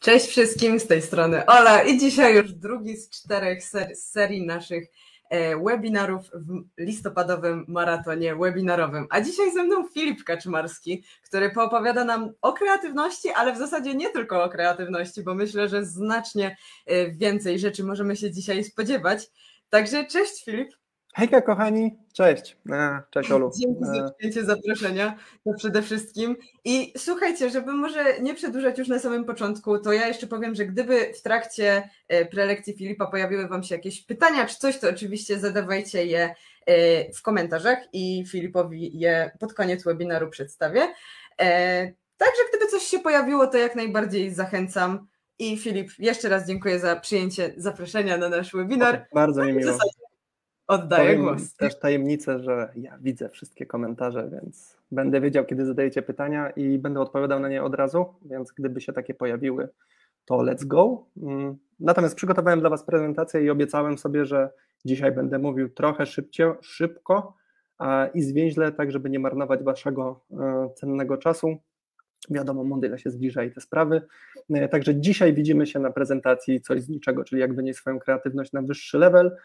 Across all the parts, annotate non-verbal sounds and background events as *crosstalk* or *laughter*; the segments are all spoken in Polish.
Cześć wszystkim, z tej strony Ola i dzisiaj już drugi z czterech ser z serii naszych e, webinarów w listopadowym maratonie webinarowym. A dzisiaj ze mną Filip Kaczmarski, który poopowiada nam o kreatywności, ale w zasadzie nie tylko o kreatywności, bo myślę, że znacznie e, więcej rzeczy możemy się dzisiaj spodziewać. Także cześć Filip. Hejka kochani, cześć. E, cześć Olu. Dzięki za e, przyjęcie zaproszenia, to przede wszystkim. I słuchajcie, żeby może nie przedłużać już na samym początku, to ja jeszcze powiem, że gdyby w trakcie e, prelekcji Filipa pojawiły Wam się jakieś pytania czy coś, to oczywiście zadawajcie je w komentarzach i Filipowi je pod koniec webinaru przedstawię. Także gdyby coś się pojawiło, to jak najbardziej zachęcam. I Filip, jeszcze raz dziękuję za przyjęcie zaproszenia na nasz webinar. Bardzo mi miło. Oddaję Powiem głos. też tajemnicę, że ja widzę wszystkie komentarze, więc będę wiedział, kiedy zadajecie pytania i będę odpowiadał na nie od razu, więc gdyby się takie pojawiły, to let's go. Mm, natomiast przygotowałem dla Was prezentację i obiecałem sobie, że dzisiaj będę mówił trochę szybciej, szybko i zwięźle, tak żeby nie marnować Waszego e, cennego czasu. Wiadomo, Mondyla się zbliża i te sprawy. E, także dzisiaj widzimy się na prezentacji coś z niczego, czyli jak wynieść swoją kreatywność na wyższy level.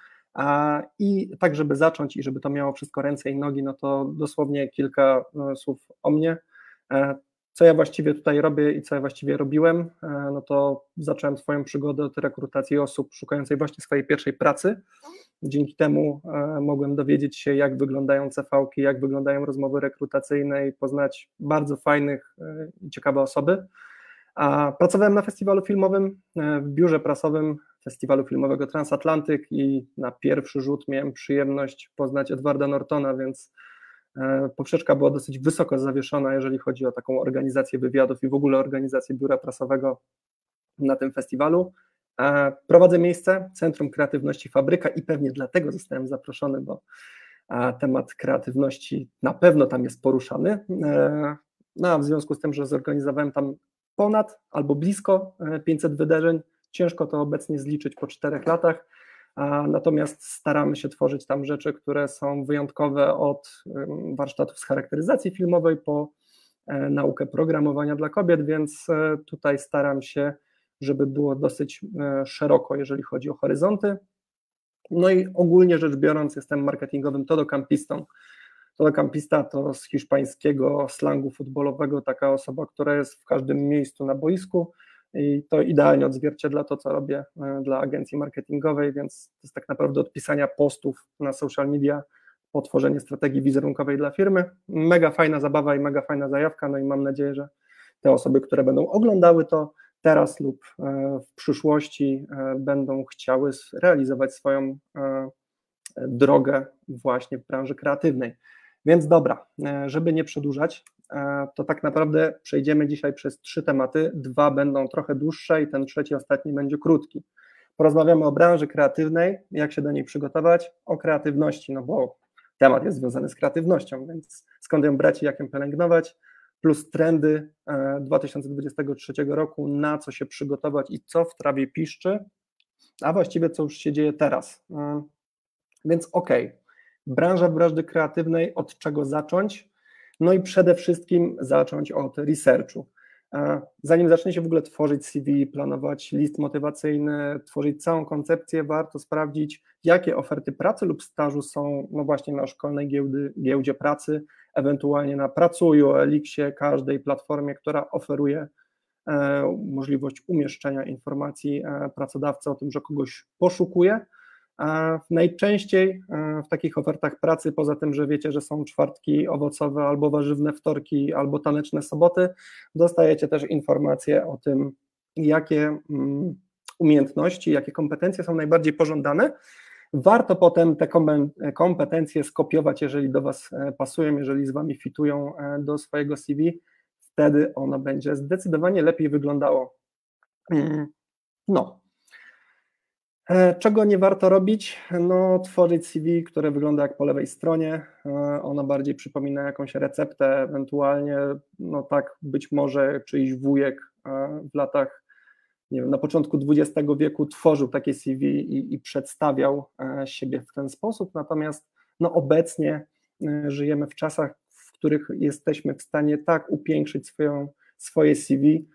I tak, żeby zacząć i żeby to miało wszystko ręce i nogi, no to dosłownie kilka e, słów o mnie. E, co ja właściwie tutaj robię i co ja właściwie robiłem, e, no to zacząłem swoją przygodę od rekrutacji osób szukającej właśnie swojej pierwszej pracy. Dzięki temu mogłem dowiedzieć się, jak wyglądają CV-ki, jak wyglądają rozmowy rekrutacyjne i poznać bardzo fajnych i ciekawe osoby. Pracowałem na festiwalu filmowym w biurze prasowym festiwalu filmowego Transatlantyk i na pierwszy rzut miałem przyjemność poznać Edwarda Nortona, więc e, poprzeczka była dosyć wysoko zawieszona, jeżeli chodzi o taką organizację wywiadów i w ogóle organizację biura prasowego na tym festiwalu. E, prowadzę miejsce, Centrum Kreatywności Fabryka i pewnie dlatego zostałem zaproszony, bo e, temat kreatywności na pewno tam jest poruszany. No, a w związku z tym, że zorganizowałem tam ponad albo blisko 500 wydarzeń, Ciężko to obecnie zliczyć po czterech latach, natomiast staramy się tworzyć tam rzeczy, które są wyjątkowe od warsztatów z charakteryzacji filmowej po e, naukę programowania dla kobiet, więc e, tutaj staram się, żeby było dosyć e, szeroko, jeżeli chodzi o horyzonty. No i ogólnie rzecz biorąc, jestem marketingowym todokampistą. Todokampista to z hiszpańskiego slangu futbolowego taka osoba, która jest w każdym miejscu na boisku, i to idealnie odzwierciedla to, co robię e, dla agencji marketingowej, więc to jest tak naprawdę odpisania postów na social media po tworzenie strategii wizerunkowej dla firmy. Mega fajna zabawa i mega fajna zajawka, no i mam nadzieję, że te osoby, które będą oglądały to teraz lub e, w przyszłości e, będą chciały realizować swoją drogę właśnie w branży kreatywnej. Więc dobra, żeby nie przedłużać, to tak naprawdę przejdziemy dzisiaj przez trzy tematy. Dwa będą trochę dłuższe i ten trzeci, ostatni będzie krótki. Porozmawiamy o branży kreatywnej, jak się do niej przygotować, o kreatywności, no bo temat jest związany z kreatywnością, więc skąd ją brać i jak ją pielęgnować, plus trendy 2023 e, roku, na co się przygotować i co w trawie piszczy, a właściwie co już się dzieje teraz. E, więc okej, okay. branża branży kreatywnej, od czego zacząć? No i przede wszystkim zacząć od researchu. Zanim zacznie się w ogóle tworzyć CV, planować list motywacyjny, tworzyć całą koncepcję, warto sprawdzić, jakie oferty pracy lub stażu są no właśnie na szkolnej giełdy, giełdzie pracy, ewentualnie na Pracuju, Elixie, każdej platformie, która oferuje e, możliwość umieszczenia informacji e, pracodawcy o tym, że kogoś poszukuje najczęściej e, w takich ofertach pracy, poza tym, że wiecie, że są czwartki owocowe albo warzywne wtorki, albo taneczne soboty, dostajecie też informacje o tym, jakie mm, umiejętności, jakie kompetencje są najbardziej pożądane. Warto potem te kompetencje skopiować, jeżeli do Was e, pasują, jeżeli z Wami fitują e, do swojego CV, wtedy ono będzie zdecydowanie lepiej wyglądało. Mm, no, czego nie warto robić? No, tworzyć CV, które wygląda jak po lewej stronie. E, ono bardziej przypomina jakąś receptę, ewentualnie, no tak, być może czyjś wujek e, w latach, nie wiem, na początku XX wieku tworzył takie CV i, i przedstawiał siebie w ten sposób. Natomiast no, obecnie żyjemy w czasach, w których jesteśmy w stanie tak upiększyć swoją, swoje CV,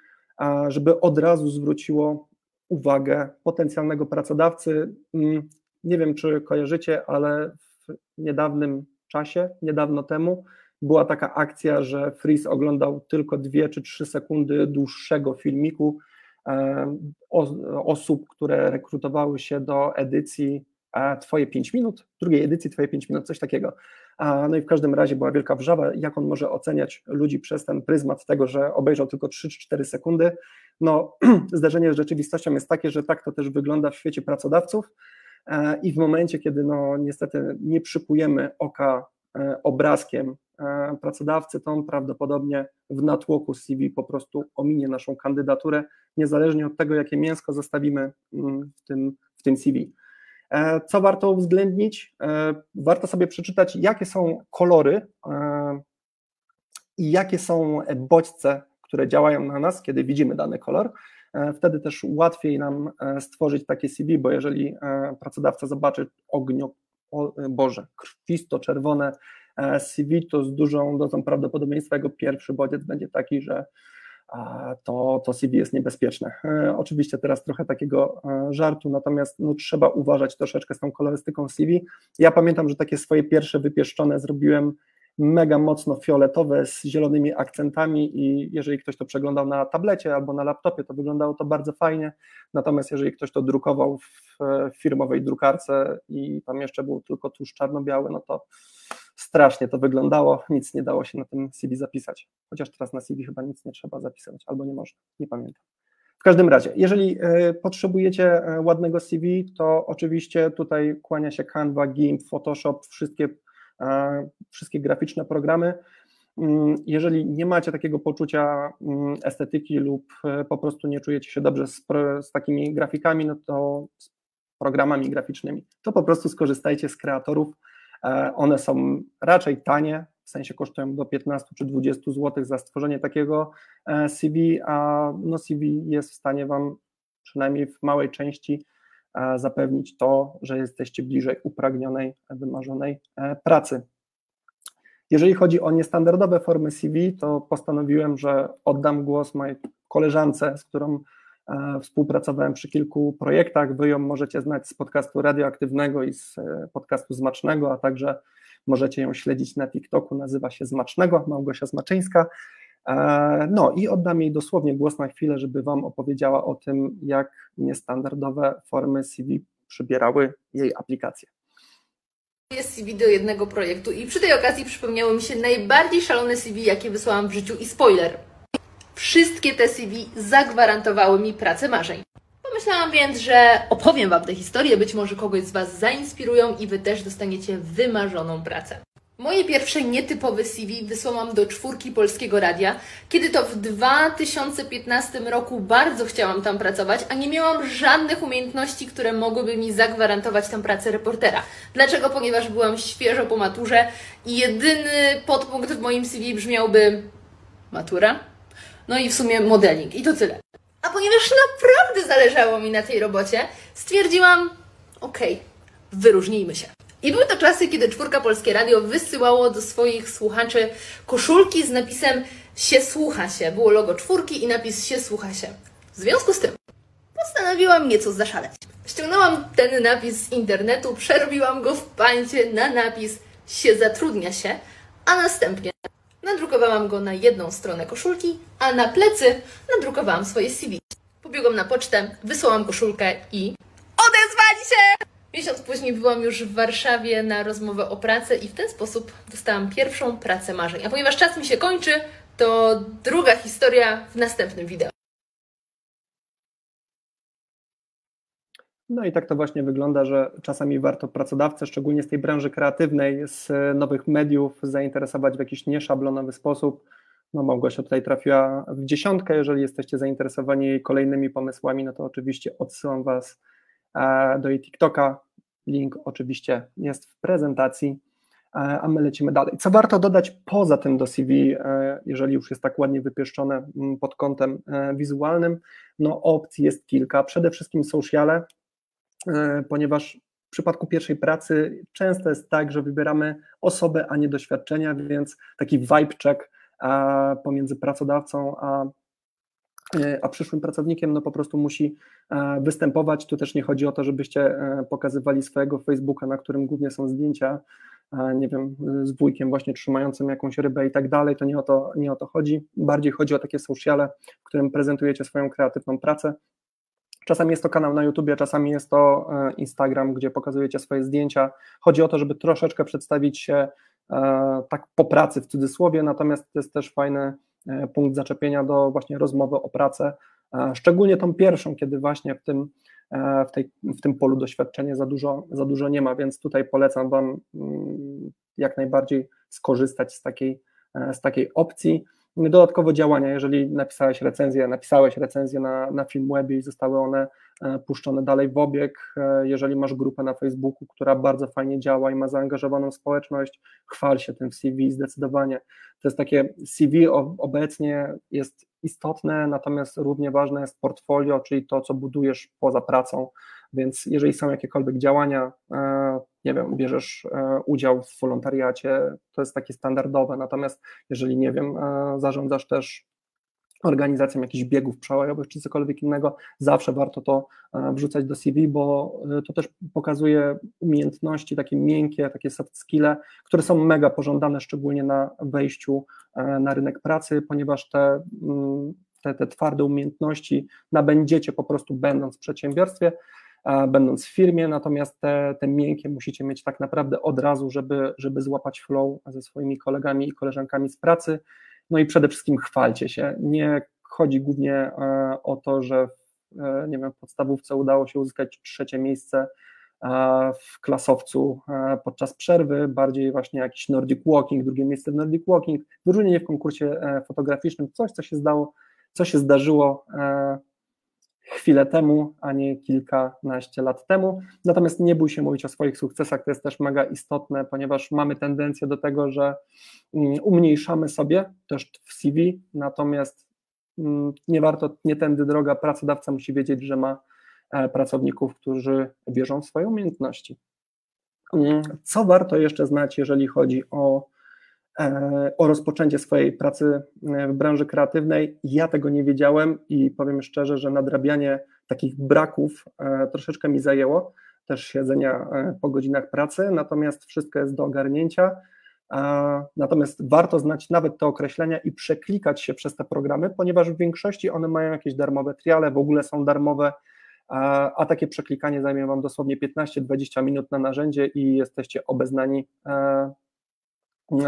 żeby od razu zwróciło uwagę potencjalnego pracodawcy. Mm, nie wiem, czy kojarzycie, ale w niedawnym czasie, niedawno temu, była taka akcja, że Freeze oglądał tylko dwie czy trzy sekundy dłuższego filmiku osób, które rekrutowały się do edycji Twoje 5 minut, drugiej edycji Twoje 5 minut, coś takiego. No i w każdym razie była wielka wrzawa, jak on może oceniać ludzi przez ten pryzmat tego, że obejrzał tylko 3 czy 4 sekundy. No, *clears throat* zdarzenie z rzeczywistością jest takie, że tak to też wygląda w świecie pracodawców e, i w momencie, kiedy no niestety nie przypujemy oka e, obrazkiem e, pracodawcy, to on prawdopodobnie w natłoku CV po prostu ominie naszą kandydaturę, niezależnie od tego, jakie mięsko zostawimy mm, w tym, w tym CV. Co warto uwzględnić? Warto sobie przeczytać, jakie są kolory i jakie są bodźce, które działają na nas, kiedy widzimy dany kolor. Wtedy też łatwiej nam stworzyć takie CV, bo jeżeli pracodawca zobaczy ognio, o Boże, krwisto-czerwone CV, to z dużą dozą prawdopodobieństwa jego pierwszy bodziec będzie taki, że to, to CV jest niebezpieczne. E, oczywiście teraz trochę takiego e, żartu, natomiast no, trzeba uważać troszeczkę z tą kolorystyką CV. Ja pamiętam, że takie swoje pierwsze wypieszczone zrobiłem mega mocno fioletowe z zielonymi akcentami i jeżeli ktoś to przeglądał na tablecie albo na laptopie, to wyglądało to bardzo fajnie, natomiast jeżeli ktoś to drukował w firmowej drukarce i tam jeszcze był tylko tuż czarno-biały, no to strasznie to wyglądało, nic nie dało się na tym CV zapisać. Chociaż teraz na CV chyba nic nie trzeba zapisywać, albo nie można, nie pamiętam. W każdym razie, jeżeli e, potrzebujecie e, ładnego CV, to oczywiście tutaj kłania się Canva, GIMP, Photoshop, wszystkie, e, wszystkie graficzne programy. Mm, jeżeli nie macie takiego poczucia mm, estetyki lub po prostu nie czujecie się dobrze z, z takimi grafikami, no to z programami graficznymi, to po prostu skorzystajcie z kreatorów E, one są raczej tanie, w sensie kosztują do 15 czy 20 zł za stworzenie takiego e, CV, a no CV jest w stanie Wam przynajmniej w małej części e, zapewnić to, że jesteście bliżej upragnionej, wymarzonej pracy. Jeżeli chodzi o niestandardowe formy CV, to postanowiłem, że oddam głos mojej koleżance, z którą E, współpracowałem przy kilku projektach. Wy ją możecie znać z podcastu radioaktywnego i z e, podcastu Zmacznego, a także możecie ją śledzić na TikToku. Nazywa się Zmacznego, Małgosia Zmaczyńska. E, no i oddam jej dosłownie głos na chwilę, żeby Wam opowiedziała o tym, jak niestandardowe formy CV przybierały jej aplikacje. Jest CV do jednego projektu i przy tej okazji przypomniało mi się najbardziej szalone CV, jakie wysłałam w życiu i spoiler – Wszystkie te CV zagwarantowały mi pracę marzeń. Pomyślałam więc, że opowiem Wam tę historię, być może kogoś z Was zainspirują i Wy też dostaniecie wymarzoną pracę. Moje pierwsze nietypowe CV wysłałam do czwórki Polskiego Radia, kiedy to w 2015 roku bardzo chciałam tam pracować, a nie miałam żadnych umiejętności, które mogłyby mi zagwarantować tę pracę reportera. Dlaczego? Ponieważ byłam świeżo po maturze i jedyny podpunkt w moim CV brzmiałby matura? no i w sumie modeling. I to tyle. A ponieważ naprawdę zależało mi na tej robocie, stwierdziłam, okej, okay, wyróżnijmy się. I były to czasy, kiedy czwórka Polskie Radio wysyłało do swoich słuchaczy koszulki z napisem się słucha się. Było logo czwórki i napis się słucha się. W związku z tym postanowiłam nieco zaszaleć. Ściągnęłam ten napis z internetu, przerobiłam go w pańcie na napis się zatrudnia się, a następnie Nadrukowałam go na jedną stronę koszulki, a na plecy nadrukowałam swoje CV. Pobiegłam na pocztę, wysłałam koszulkę i odezwali się! Miesiąc później byłam już w Warszawie na rozmowę o pracę i w ten sposób dostałam pierwszą pracę marzeń. A ponieważ czas mi się kończy, to druga historia w następnym wideo. No i tak to właśnie wygląda, że czasami warto pracodawcę, szczególnie z tej branży kreatywnej, z nowych mediów, zainteresować w jakiś nieszablonowy sposób. No Małgosia tutaj trafiła w dziesiątkę, jeżeli jesteście zainteresowani kolejnymi pomysłami, no to oczywiście odsyłam Was do jej TikToka. Link oczywiście jest w prezentacji, e, a my lecimy dalej. Co warto dodać poza tym do CV, e, jeżeli już jest tak ładnie wypieszczone mm, pod kątem wizualnym? No opcji jest kilka, przede wszystkim sociale, E, ponieważ w przypadku pierwszej pracy często jest tak, że wybieramy osobę, a nie doświadczenia, więc taki vibe check pomiędzy pracodawcą a a przyszłym pracownikiem no po prostu musi występować. Tu też nie chodzi o to, żebyście pokazywali swojego Facebooka, na którym głównie są zdjęcia, nie wiem, z wujkiem właśnie trzymającym jakąś rybę i tak dalej, to nie o to, nie o to chodzi. Bardziej chodzi o takie sociale, w którym prezentujecie swoją kreatywną pracę. Czasami jest to kanał na YouTube, czasami jest to e, Instagram, gdzie pokazujecie swoje zdjęcia. Chodzi o to, żeby troszeczkę przedstawić się e, tak po pracy w cudzysłowie, natomiast to jest też fajny e, punkt zaczepienia do właśnie rozmowy o pracę, szczególnie tą pierwszą, kiedy właśnie w tym, w, tej, w tym polu doświadczenia za dużo, za dużo nie ma, więc tutaj polecam Wam mm, jak najbardziej skorzystać z takiej, z takiej opcji. Dodatkowo działania, jeżeli napisałeś recenzję, napisałeś recenzję na, na Filmwebie i zostały one e, puszczone dalej w obieg, e, jeżeli masz grupę na Facebooku, która bardzo fajnie działa i ma zaangażowaną społeczność, chwal się tym CV zdecydowanie. To jest takie CV obecnie jest istotne, natomiast równie ważne jest portfolio, czyli to, co budujesz poza pracą, więc jeżeli są jakiekolwiek działania, e, nie wiem, bierzesz e, udział w wolontariacie, to jest takie standardowe, natomiast jeżeli, nie wiem, e, zarządzasz też organizacją jakichś biegów przełajowych czy cokolwiek innego, zawsze warto to wrzucać do CV, bo to też pokazuje umiejętności takie miękkie, takie soft skille, które są mega pożądane, szczególnie na wejściu na rynek pracy, ponieważ te, mm, te, te twarde umiejętności nabędziecie po prostu będąc w przedsiębiorstwie, będąc w firmie, natomiast te, te miękkie musicie mieć tak naprawdę od razu, żeby, żeby złapać flow ze swoimi kolegami i koleżankami z pracy. No i przede wszystkim chwalcie się. Nie chodzi głównie e, o to, że e, nie wiem, w podstawówce udało się uzyskać trzecie miejsce w klasowcu e, podczas przerwy, bardziej właśnie jakiś Nordic Walking, drugie miejsce w Nordic Walking, wyróżnienie w konkursie fotograficznym, coś, co się zdało, co się zdarzyło chwilę temu, a nie kilkanaście lat temu. Natomiast nie bój się mówić o swoich sukcesach, to jest też mega istotne, ponieważ mamy tendencję do tego, że mm, umniejszamy sobie też w CV, natomiast mm, nie warto, nie tędy droga, pracodawca musi wiedzieć, że ma e, pracowników, którzy wierzą w swoje umiejętności. Mm, co warto jeszcze znać, jeżeli chodzi o o rozpoczęcie swojej pracy e, w branży kreatywnej. Ja tego nie wiedziałem i powiem szczerze, że nadrabianie takich braków e, troszeczkę mi zajęło, też siedzenia po godzinach pracy, natomiast wszystko jest do ogarnięcia. Natomiast warto znać nawet te określenia i przeklikać się przez te programy, ponieważ w większości one mają jakieś darmowe triale, w ogóle są darmowe, a takie przeklikanie zajmie Wam dosłownie 15-20 minut na narzędzie i jesteście obeznani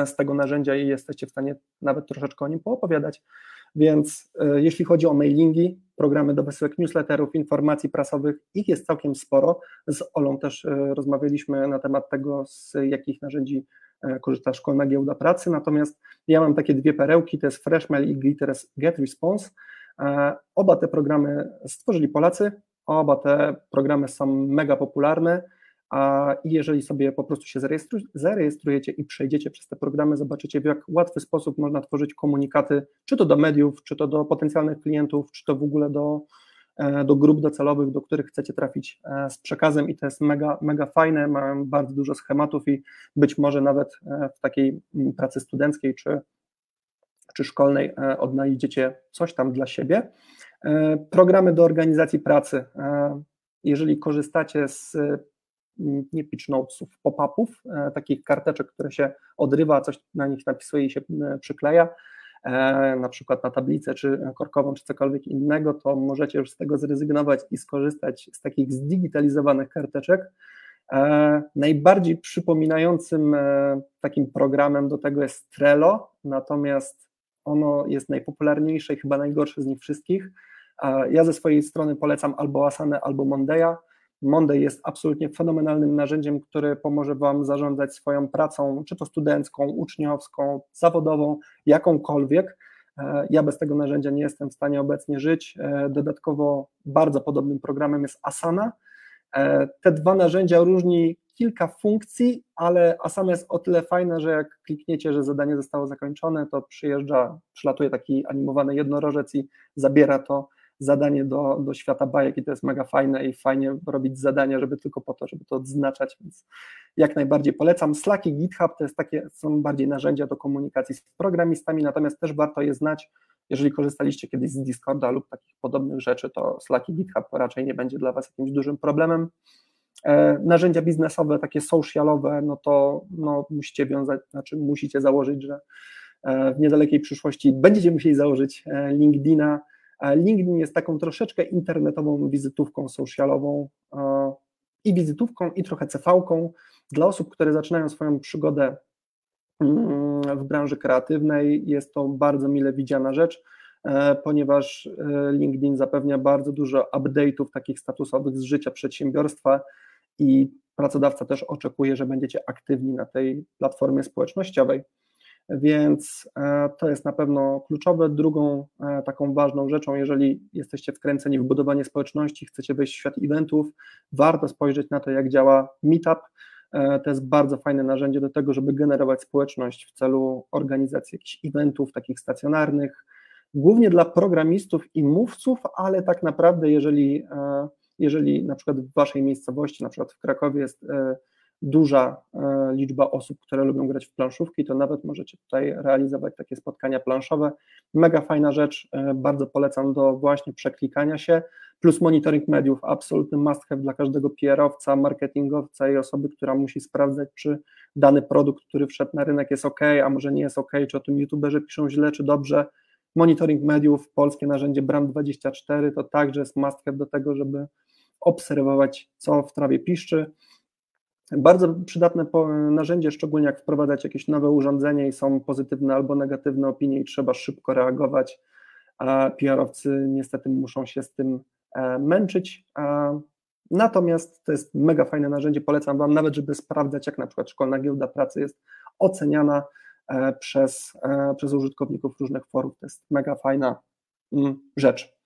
z tego narzędzia i jesteście w stanie nawet troszeczkę o nim poopowiadać. Więc e, jeśli chodzi o mailingi, programy do wysyłek newsletterów, informacji prasowych, ich jest całkiem sporo. Z Olą też e, rozmawialiśmy na temat tego, z jakich narzędzi e, korzysta Szkolna Giełda Pracy, natomiast ja mam takie dwie perełki, to jest Freshmail i GetResponse. Oba te programy stworzyli Polacy, oba te programy są mega popularne, a jeżeli sobie po prostu się zarejestrujecie i przejdziecie przez te programy, zobaczycie w jak łatwy sposób można tworzyć komunikaty, czy to do mediów, czy to do potencjalnych klientów, czy to w ogóle do, e, do grup docelowych, do których chcecie trafić e, z przekazem i to jest mega, mega fajne, mam bardzo dużo schematów i być może nawet e, w takiej mm, pracy studenckiej czy, czy szkolnej odnajdziecie coś tam dla siebie. Programy do organizacji pracy. Jeżeli korzystacie z nie pitch notesów, pop-upów, e, takich karteczek, które się odrywa, coś na nich napisuje i się e, przykleja, e, na przykład na tablicę, czy korkową, czy cokolwiek innego, to możecie już z tego zrezygnować i skorzystać z takich zdigitalizowanych karteczek. Najbardziej przypominającym takim programem do tego jest Trello, natomiast ono jest najpopularniejsze i chyba najgorsze z nich wszystkich. Ja ze swojej strony polecam albo Asanę, albo Mondeya. Monday jest absolutnie fenomenalnym narzędziem, które pomoże Wam zarządzać swoją pracą, czy to studencką, uczniowską, zawodową, jakąkolwiek. E, ja bez tego narzędzia nie jestem w stanie obecnie żyć. E, dodatkowo bardzo podobnym programem jest Asana. E, te dwa narzędzia różni kilka funkcji, ale Asana jest o tyle fajna, że jak klikniecie, że zadanie zostało zakończone, to przyjeżdża, przylatuje taki animowany jednorożec i zabiera to zadanie do, do świata bajek i to jest mega fajne i fajnie robić zadania, żeby tylko po to, żeby to odznaczać, więc jak najbardziej polecam. Slack i GitHub to jest takie, są bardziej narzędzia do komunikacji z programistami, natomiast też warto je znać, jeżeli korzystaliście kiedyś z Discorda lub takich podobnych rzeczy, to Slack i GitHub raczej nie będzie dla Was jakimś dużym problemem. E, narzędzia biznesowe, takie socialowe, no to no, musicie wiązać, znaczy musicie założyć, że e, w niedalekiej przyszłości będziecie musieli założyć e, LinkedIna. LinkedIn jest taką troszeczkę internetową wizytówką socialową i wizytówką, i trochę CV-ką dla osób, które zaczynają swoją przygodę mm, w branży kreatywnej. Jest to bardzo mile widziana rzecz, ponieważ LinkedIn zapewnia bardzo dużo update'ów takich statusowych z życia przedsiębiorstwa i pracodawca też oczekuje, że będziecie aktywni na tej platformie społecznościowej. Więc e, to jest na pewno kluczowe. Drugą e, taką ważną rzeczą, jeżeli jesteście wkręceni w budowanie społeczności, chcecie wejść w świat eventów, warto spojrzeć na to, jak działa Meetup. E, to jest bardzo fajne narzędzie do tego, żeby generować społeczność w celu organizacji jakichś eventów takich stacjonarnych, głównie dla programistów i mówców, ale tak naprawdę, jeżeli jeżeli na przykład w waszej miejscowości, na przykład w Krakowie jest duża e, liczba osób, które lubią grać w planszówki, to nawet możecie tutaj realizować takie spotkania planszowe. Mega fajna rzecz, e, bardzo polecam do właśnie przeklikania się, plus monitoring mediów, absolutny must have dla każdego PR-owca, marketingowca i osoby, która musi sprawdzać, czy dany produkt, który wszedł na rynek jest ok, a może nie jest ok, czy o tym youtuberzy piszą źle, czy dobrze. Monitoring mediów, polskie narzędzie Brand24 to także jest must have do tego, żeby obserwować, co w trawie piszczy. Bardzo przydatne narzędzie, szczególnie jak wprowadzać jakieś nowe urządzenie i są pozytywne albo negatywne opinie i trzeba szybko reagować, PR-owcy niestety muszą się z tym e, męczyć. Natomiast to jest mega fajne narzędzie, polecam Wam nawet, żeby sprawdzać, jak na przykład szkolna giełda pracy jest oceniana e, przez, e, przez użytkowników różnych forów. To jest mega fajna mm, rzecz.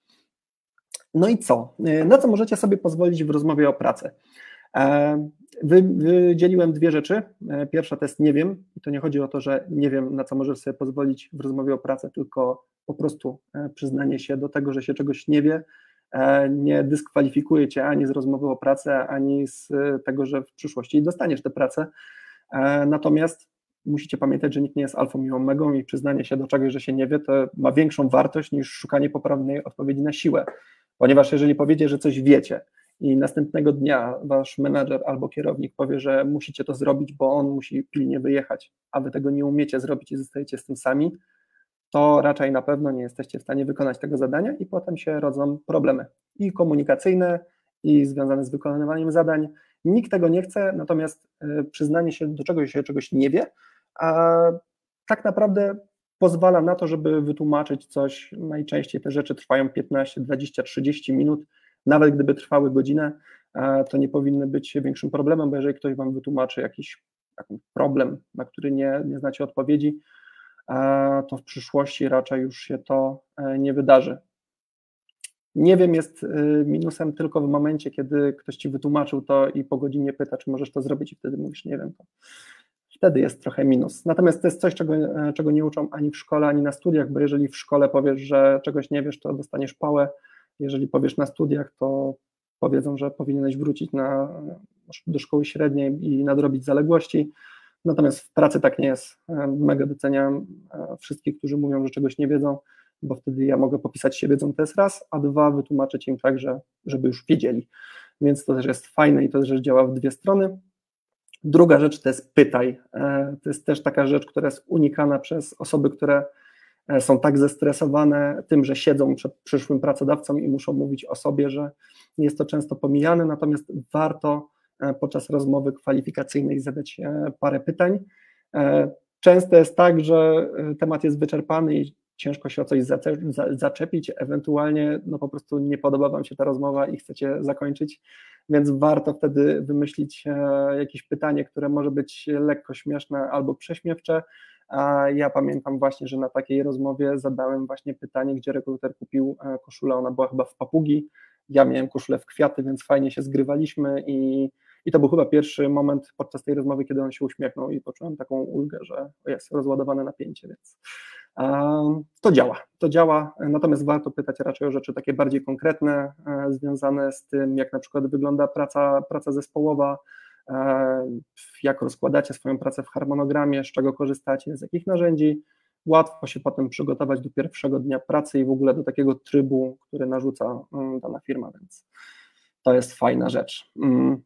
No i co? Na co możecie sobie pozwolić w rozmowie o pracy? E, wy, wydzieliłem dwie rzeczy. E, pierwsza to jest nie wiem, i to nie chodzi o to, że nie wiem, na co możesz sobie pozwolić w rozmowie o pracę, tylko po prostu przyznanie się do tego, że się czegoś nie wie, nie dyskwalifikuje cię ani z rozmowy o pracę, ani z tego, że w przyszłości dostaniesz tę pracę. Natomiast musicie pamiętać, że nikt nie jest alfą i omegą i przyznanie się do czegoś, że się nie wie, to ma większą wartość niż szukanie poprawnej odpowiedzi na siłę. Ponieważ jeżeli powiecie, że coś wiecie i następnego dnia wasz menadżer albo kierownik powie, że musicie to zrobić, bo on musi pilnie wyjechać, a wy tego nie umiecie zrobić i zostajecie z tym sami, to raczej na pewno nie jesteście w stanie wykonać tego zadania i potem się rodzą problemy i komunikacyjne, i związane z wykonywaniem zadań. Nikt tego nie chce, natomiast e, przyznanie się do czegoś się czegoś nie wie, a tak naprawdę pozwala na to, żeby wytłumaczyć coś. Najczęściej te rzeczy trwają 15, 20, 30 minut. Nawet gdyby trwały godzinę, e, to nie powinny być większym problemem, bo jeżeli ktoś Wam wytłumaczy jakiś problem, na który nie, nie znacie odpowiedzi, e, to w przyszłości raczej już się to e, nie wydarzy. Nie wiem, jest minusem tylko w momencie, kiedy ktoś ci wytłumaczył to i po godzinie pyta, czy możesz to zrobić, i wtedy mówisz, nie wiem, to wtedy jest trochę minus. Natomiast to jest coś, czego, czego nie uczą ani w szkole, ani na studiach, bo jeżeli w szkole powiesz, że czegoś nie wiesz, to dostaniesz pałę. Jeżeli powiesz na studiach, to powiedzą, że powinieneś wrócić na, do szkoły średniej i nadrobić zaległości. Natomiast w pracy tak nie jest. E, mega doceniam e, wszystkich, którzy mówią, że czegoś nie wiedzą, bo wtedy ja mogę popisać się wiedzą, to jest raz, a dwa, wytłumaczyć im tak, że, żeby już wiedzieli. Więc to też jest fajne i to też działa w dwie strony. Druga rzecz to jest pytaj. E, to jest też taka rzecz, która jest unikana przez osoby, które są tak zestresowane tym, że siedzą przed przyszłym pracodawcą i muszą mówić o sobie, że jest to często pomijane, natomiast warto e, podczas rozmowy kwalifikacyjnej zadać parę pytań. Często jest tak, że temat jest wyczerpany i ciężko się o coś zaczepić, ewentualnie no po prostu nie podoba Wam się ta rozmowa i chcecie zakończyć, więc warto wtedy wymyślić e, jakieś pytanie, które może być lekko śmieszne albo prześmiewcze. Ja pamiętam właśnie, że na takiej rozmowie zadałem właśnie pytanie, gdzie rekruter kupił e, koszulę, ona była chyba w papugi, ja miałem koszulę w kwiaty, więc fajnie się zgrywaliśmy i i to był chyba pierwszy moment podczas tej rozmowy, kiedy on się uśmiechnął i poczułem taką ulgę, że jest rozładowane napięcie, więc to działa. To działa, natomiast warto pytać raczej o rzeczy takie bardziej konkretne, e, związane z tym, jak na przykład wygląda praca, praca zespołowa, jak rozkładacie swoją pracę w harmonogramie, z czego korzystacie, z jakich narzędzi łatwo się potem przygotować do pierwszego dnia pracy i w ogóle do takiego trybu, który narzuca mm, dana firma, więc to jest fajna rzecz. Mm,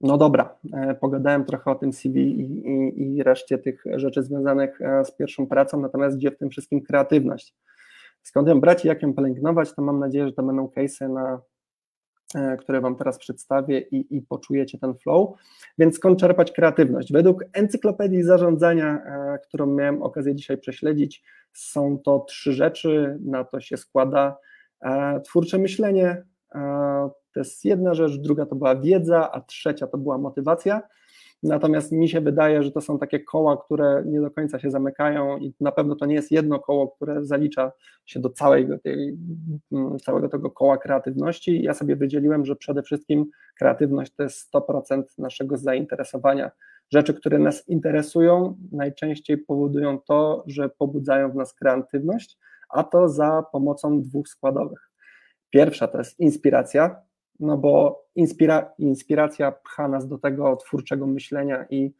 no dobra, e, pogadałem trochę o tym CV i, i, i reszcie tych rzeczy związanych e, z pierwszą pracą, natomiast gdzie w tym wszystkim kreatywność? Skąd ją brać i jak ją pielęgnować, to mam nadzieję, że to będą case'y, na, e, które Wam teraz przedstawię i, i poczujecie ten flow. Więc skąd czerpać kreatywność? Według encyklopedii zarządzania, którą miałem okazję dzisiaj prześledzić, są to trzy rzeczy, na to się składa twórcze myślenie, to jest jedna rzecz, druga to była wiedza, a trzecia to była motywacja. Natomiast mi się wydaje, że to są takie koła, które nie do końca się zamykają i na pewno to nie jest jedno koło, które zalicza się do całego, tej, mm, całego tego koła kreatywności. Ja sobie wydzieliłem, że przede wszystkim kreatywność to jest 100% naszego zainteresowania. Rzeczy, które nas interesują, najczęściej powodują to, że pobudzają w nas kreatywność, a to za pomocą dwóch składowych. Pierwsza to jest inspiracja, no bo inspira, inspiracja pcha nas do tego twórczego myślenia i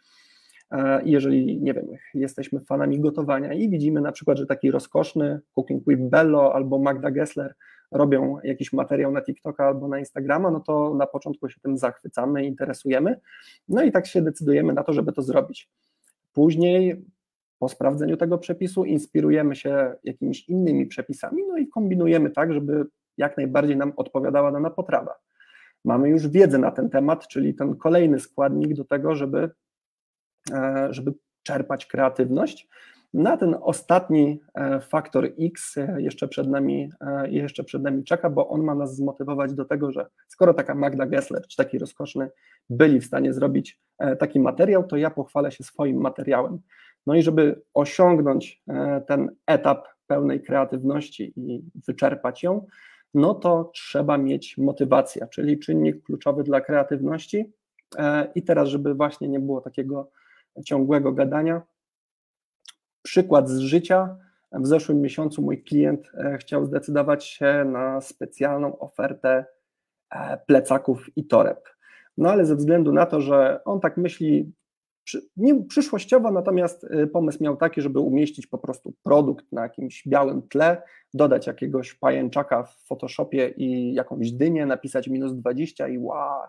e, jeżeli, nie wiem, jesteśmy fanami gotowania i widzimy na przykład, że taki rozkoszny Cooking with Bello albo Magda Gessler robią jakiś materiał na TikToka albo na Instagrama, no to na początku się tym zachwycamy, interesujemy, no i tak się decydujemy na to, żeby to zrobić. Później po sprawdzeniu tego przepisu inspirujemy się jakimiś innymi przepisami, no i kombinujemy tak, żeby jak najbardziej nam odpowiadała dana potrawa. Mamy już wiedzę na ten temat, czyli ten kolejny składnik do tego, żeby, e, żeby czerpać kreatywność. Na ten ostatni e, faktor X e, jeszcze przed, nami, jeszcze przed nami czeka, bo on ma nas zmotywować do tego, że skoro taka Magda Gessler czy taki rozkoszny byli w stanie zrobić taki materiał, to ja pochwalę się swoim materiałem. No i żeby osiągnąć ten etap pełnej kreatywności i wyczerpać ją, no to trzeba mieć motywację, czyli czynnik kluczowy dla kreatywności. E, I teraz, żeby właśnie nie było takiego ciągłego gadania, przykład z życia. W zeszłym miesiącu mój klient e, chciał zdecydować się na specjalną ofertę e, plecaków i toreb. No ale ze względu na to, że on tak myśli przyszłościowo, natomiast y, pomysł miał taki, żeby umieścić po prostu produkt na jakimś białym tle, dodać jakiegoś pajęczaka w Photoshopie i jakąś dynię, napisać minus 20 i wow,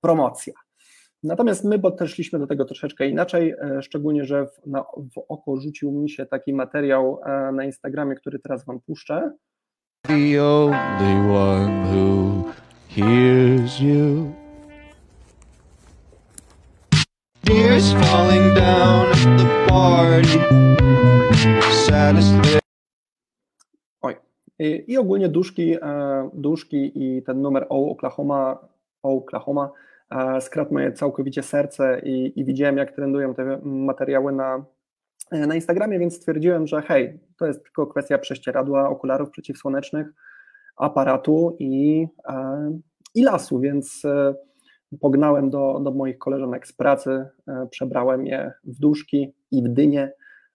promocja. Natomiast my podeszliśmy do tego troszeczkę inaczej, e, szczególnie, że w, na, w oko rzucił mi się taki materiał e, na Instagramie, który teraz Wam puszczę. The only one who hears you. Tears falling down at the party. Saddest Oj. I, ogólnie duszki, e, duszki i ten numer O Oklahoma, o Oklahoma e, skradł moje całkowicie serce i, i widziałem, jak trendują te materiały na, e, na Instagramie, więc stwierdziłem, że hej, to jest tylko kwestia prześcieradła, okularów przeciwsłonecznych, aparatu i, i lasu, więc pognałem do, do moich koleżanek z pracy, e, przebrałem je w duszki i w dynie,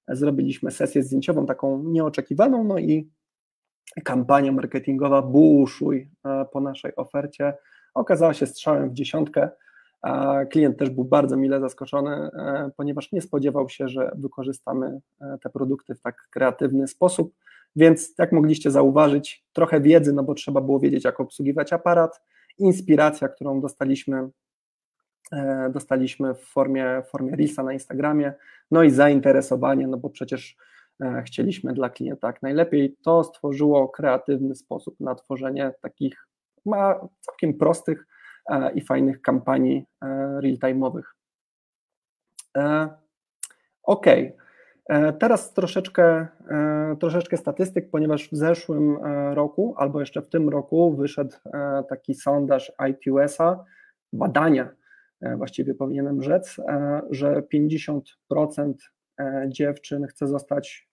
zrobiliśmy sesję zdjęciową, taką nieoczekiwaną, no i kampania marketingowa Buszuj e, po naszej ofercie okazała się strzałem w dziesiątkę. Klient też był bardzo mile zaskoczony, e, ponieważ nie spodziewał się, że wykorzystamy te produkty w tak kreatywny sposób. Więc, jak mogliście zauważyć, trochę wiedzy, no bo trzeba było wiedzieć, jak obsługiwać aparat, inspiracja, którą dostaliśmy, e, dostaliśmy w formie, formie Reelsa na Instagramie, no i zainteresowanie, no bo przecież e, chcieliśmy dla klienta jak najlepiej. To stworzyło kreatywny sposób na tworzenie takich ma całkiem prostych e, i fajnych kampanii real-time'owych. Ok, teraz troszeczkę, troszeczkę statystyk, ponieważ w zeszłym roku albo jeszcze w tym roku wyszedł taki sondaż IQS-a, badania, właściwie powinienem rzec, że 50% dziewczyn chce zostać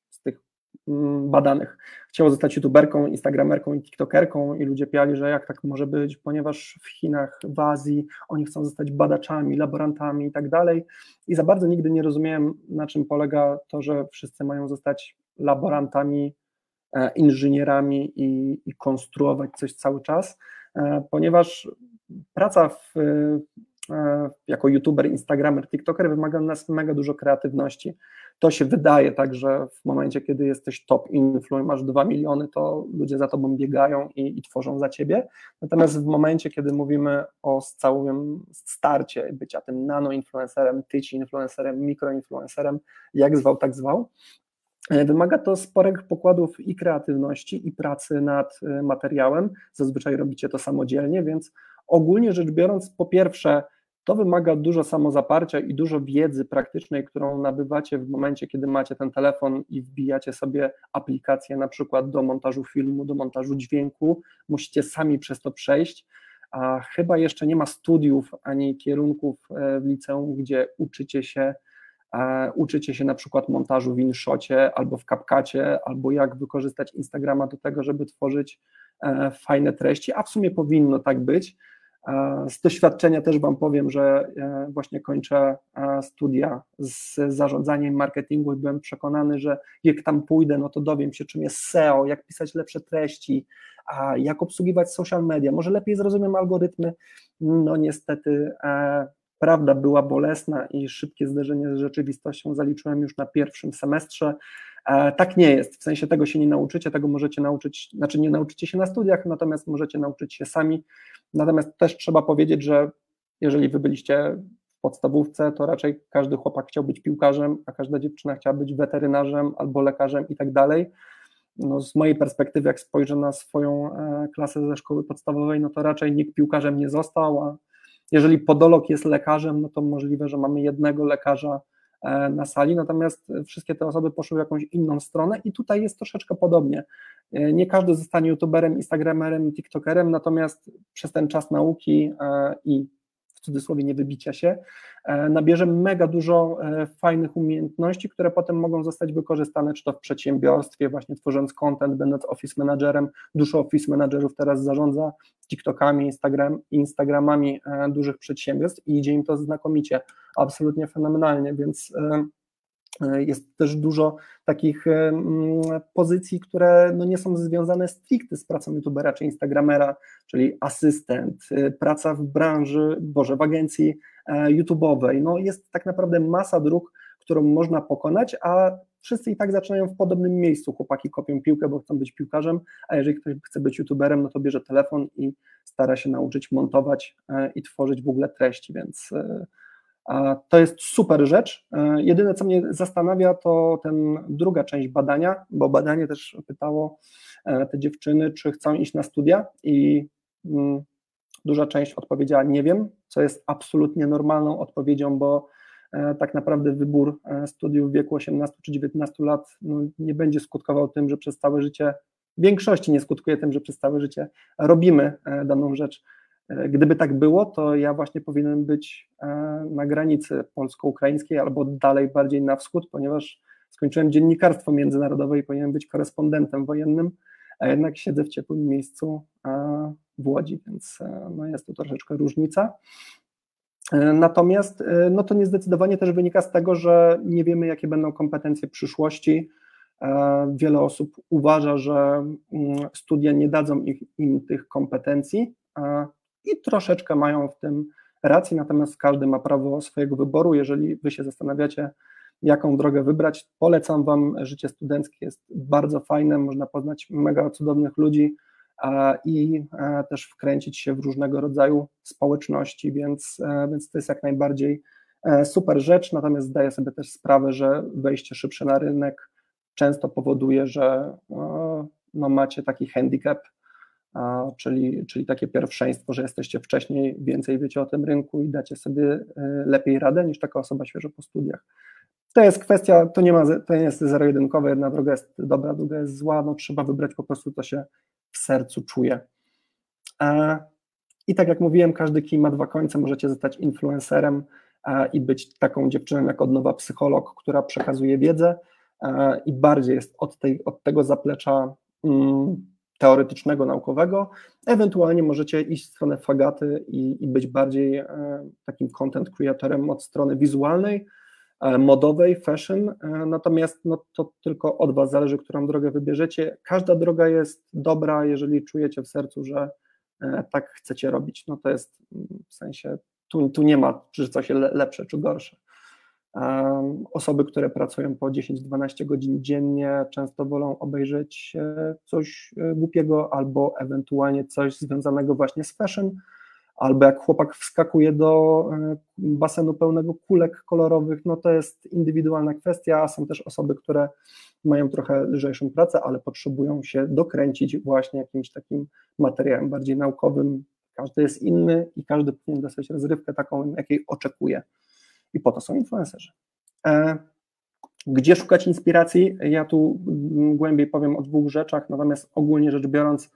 badanych. Chciało zostać youtuberką, instagramerką i tiktokerką i ludzie piali, że jak tak może być, ponieważ w Chinach, w Azji oni chcą zostać badaczami, laborantami i tak dalej. I za bardzo nigdy nie rozumiałem, na czym polega to, że wszyscy mają zostać laborantami, e, inżynierami i, i konstruować coś cały czas, e, ponieważ praca w, jako youtuber, instagramer, tiktoker wymaga nas mega dużo kreatywności. To się wydaje tak, że w momencie, kiedy jesteś top influencer, masz 2 miliony, to ludzie za tobą biegają i, i tworzą za ciebie. Natomiast w momencie, kiedy mówimy o całym starcie bycia tym nano-influencerem, tyci influencerem, mikroinfluencerem, jak zwał, tak zwał, e, Wymaga to sporych pokładów i kreatywności, i pracy nad e, materiałem. Zazwyczaj robicie to samodzielnie, więc ogólnie rzecz biorąc, po pierwsze, to wymaga dużo samozaparcia i dużo wiedzy praktycznej, którą nabywacie w momencie, kiedy macie ten telefon i wbijacie sobie aplikację na przykład do montażu filmu, do montażu dźwięku. Musicie sami przez to przejść. A chyba jeszcze nie ma studiów ani kierunków e, w liceum, gdzie uczycie się e, uczycie się na przykład montażu w InShocie albo w CapCutie, albo jak wykorzystać Instagrama do tego, żeby tworzyć e, fajne treści, a w sumie powinno tak być. Z doświadczenia też Wam powiem, że e, właśnie kończę e, studia z zarządzaniem marketingu i byłem przekonany, że jak tam pójdę, no to dowiem się, czym jest SEO, jak pisać lepsze treści, jak obsługiwać social media, może lepiej zrozumiem algorytmy. No niestety e, prawda była bolesna i szybkie zderzenie z rzeczywistością zaliczyłem już na pierwszym semestrze. Tak nie jest, w sensie tego się nie nauczycie, tego możecie nauczyć, znaczy nie nauczycie się na studiach, natomiast możecie nauczyć się sami Natomiast też trzeba powiedzieć, że jeżeli wy byliście w podstawówce, to raczej każdy chłopak chciał być piłkarzem, a każda dziewczyna chciała być weterynarzem albo lekarzem i tak dalej. No z mojej perspektywy, jak spojrzę na swoją e, klasę ze szkoły podstawowej, no to raczej nikt piłkarzem nie został, a jeżeli podolog jest lekarzem, no to możliwe, że mamy jednego lekarza E, na sali, natomiast wszystkie te osoby poszły w jakąś inną stronę i tutaj jest troszeczkę podobnie. E, nie każdy zostanie youtuberem, instagramerem, tiktokerem, natomiast przez ten czas nauki e, i cudzysłowie nie wybicia się, nabierze mega dużo fajnych umiejętności, które potem mogą zostać wykorzystane, czy to w przedsiębiorstwie, właśnie tworząc content, będąc office managerem. Dużo office managerów teraz zarządza TikTokami, Instagram, Instagramami dużych przedsiębiorstw i idzie im to znakomicie absolutnie fenomenalnie, więc e, e, jest też dużo takich e, pozycji, które no nie są związane stricte z pracą youtubera czy instagramera, czyli asystent, praca w branży, boże, w agencji YouTube'owej. No jest tak naprawdę masa dróg, którą można pokonać, a wszyscy i tak zaczynają w podobnym miejscu. Chłopaki kopią piłkę, bo chcą być piłkarzem, a jeżeli ktoś chce być youtuberem, no to bierze telefon i stara się nauczyć montować i tworzyć w ogóle treści, więc to jest super rzecz. E, jedyne, co mnie zastanawia, to ten druga część badania, bo badanie też pytało e, te dziewczyny, czy chcą iść na studia i mm, duża część odpowiedziała nie wiem, co jest absolutnie normalną odpowiedzią, bo e, tak naprawdę wybór studiów w wieku 18 czy 19 lat no, nie będzie skutkował tym, że przez całe życie, w większości nie skutkuje tym, że przez całe życie robimy daną rzecz gdyby tak było, to ja właśnie powinienem być e, na granicy polsko-ukraińskiej albo dalej bardziej na wschód, ponieważ skończyłem dziennikarstwo międzynarodowe i powinienem być korespondentem wojennym, a jednak siedzę w ciepłym miejscu w Łodzi, więc e, no jest tu troszeczkę różnica. Natomiast no to niezdecydowanie też wynika z tego, że nie wiemy, jakie będą kompetencje przyszłości. Wiele osób uważa, że mm, studia nie dadzą im tych kompetencji, i troszeczkę mają w tym rację, natomiast każdy ma prawo swojego wyboru. Jeżeli wy się zastanawiacie, jaką drogę wybrać, polecam wam życie studenckie, jest bardzo fajne, można poznać mega cudownych ludzi i też wkręcić się w różnego rodzaju społeczności, więc, e, więc to jest jak najbardziej e, super rzecz, natomiast zdaję sobie też sprawę, że wejście szybsze na rynek często powoduje, że no, macie taki handicap, czyli, czyli takie pierwszeństwo, że jesteście wcześniej, więcej wiecie o tym rynku i dacie sobie e, lepiej radę niż taka osoba świeżo po studiach. To jest kwestia, to nie, ma, to nie jest zero-jedynkowe, jedna droga jest dobra, druga jest zła, no trzeba wybrać po prostu, to się w sercu czuje. E, I tak jak mówiłem, każdy kij ma dwa końce, możecie zostać influencerem e, i być taką dziewczyną jak od nowa psycholog, która przekazuje wiedzę i bardziej jest od, tej, od tego zaplecza mm, teoretycznego, naukowego, ewentualnie możecie iść w stronę fagaty i, i być bardziej e, takim content creatorem od strony wizualnej, e, modowej, fashion, e, natomiast no, to tylko od Was zależy, którą drogę wybierzecie. Każda droga jest dobra, jeżeli czujecie w sercu, że tak chcecie robić. No to jest w sensie tu, tu nie ma, czy coś lepsze, czy gorsze. Osoby, które pracują po 10-12 godzin dziennie, często wolą obejrzeć e, coś e, głupiego albo ewentualnie coś związanego właśnie z fashion, albo jak chłopak wskakuje do e, basenu pełnego kulek kolorowych, no to jest indywidualna kwestia, są też osoby, które mają trochę lżejszą pracę, ale potrzebują się dokręcić właśnie jakimś takim materiałem bardziej naukowym. Każdy jest inny i każdy powinien dostać rozrywkę taką, jakiej oczekuje. I po to są influencerzy. E, gdzie szukać inspiracji? Ja tu głębiej powiem o dwóch rzeczach, natomiast ogólnie rzecz biorąc,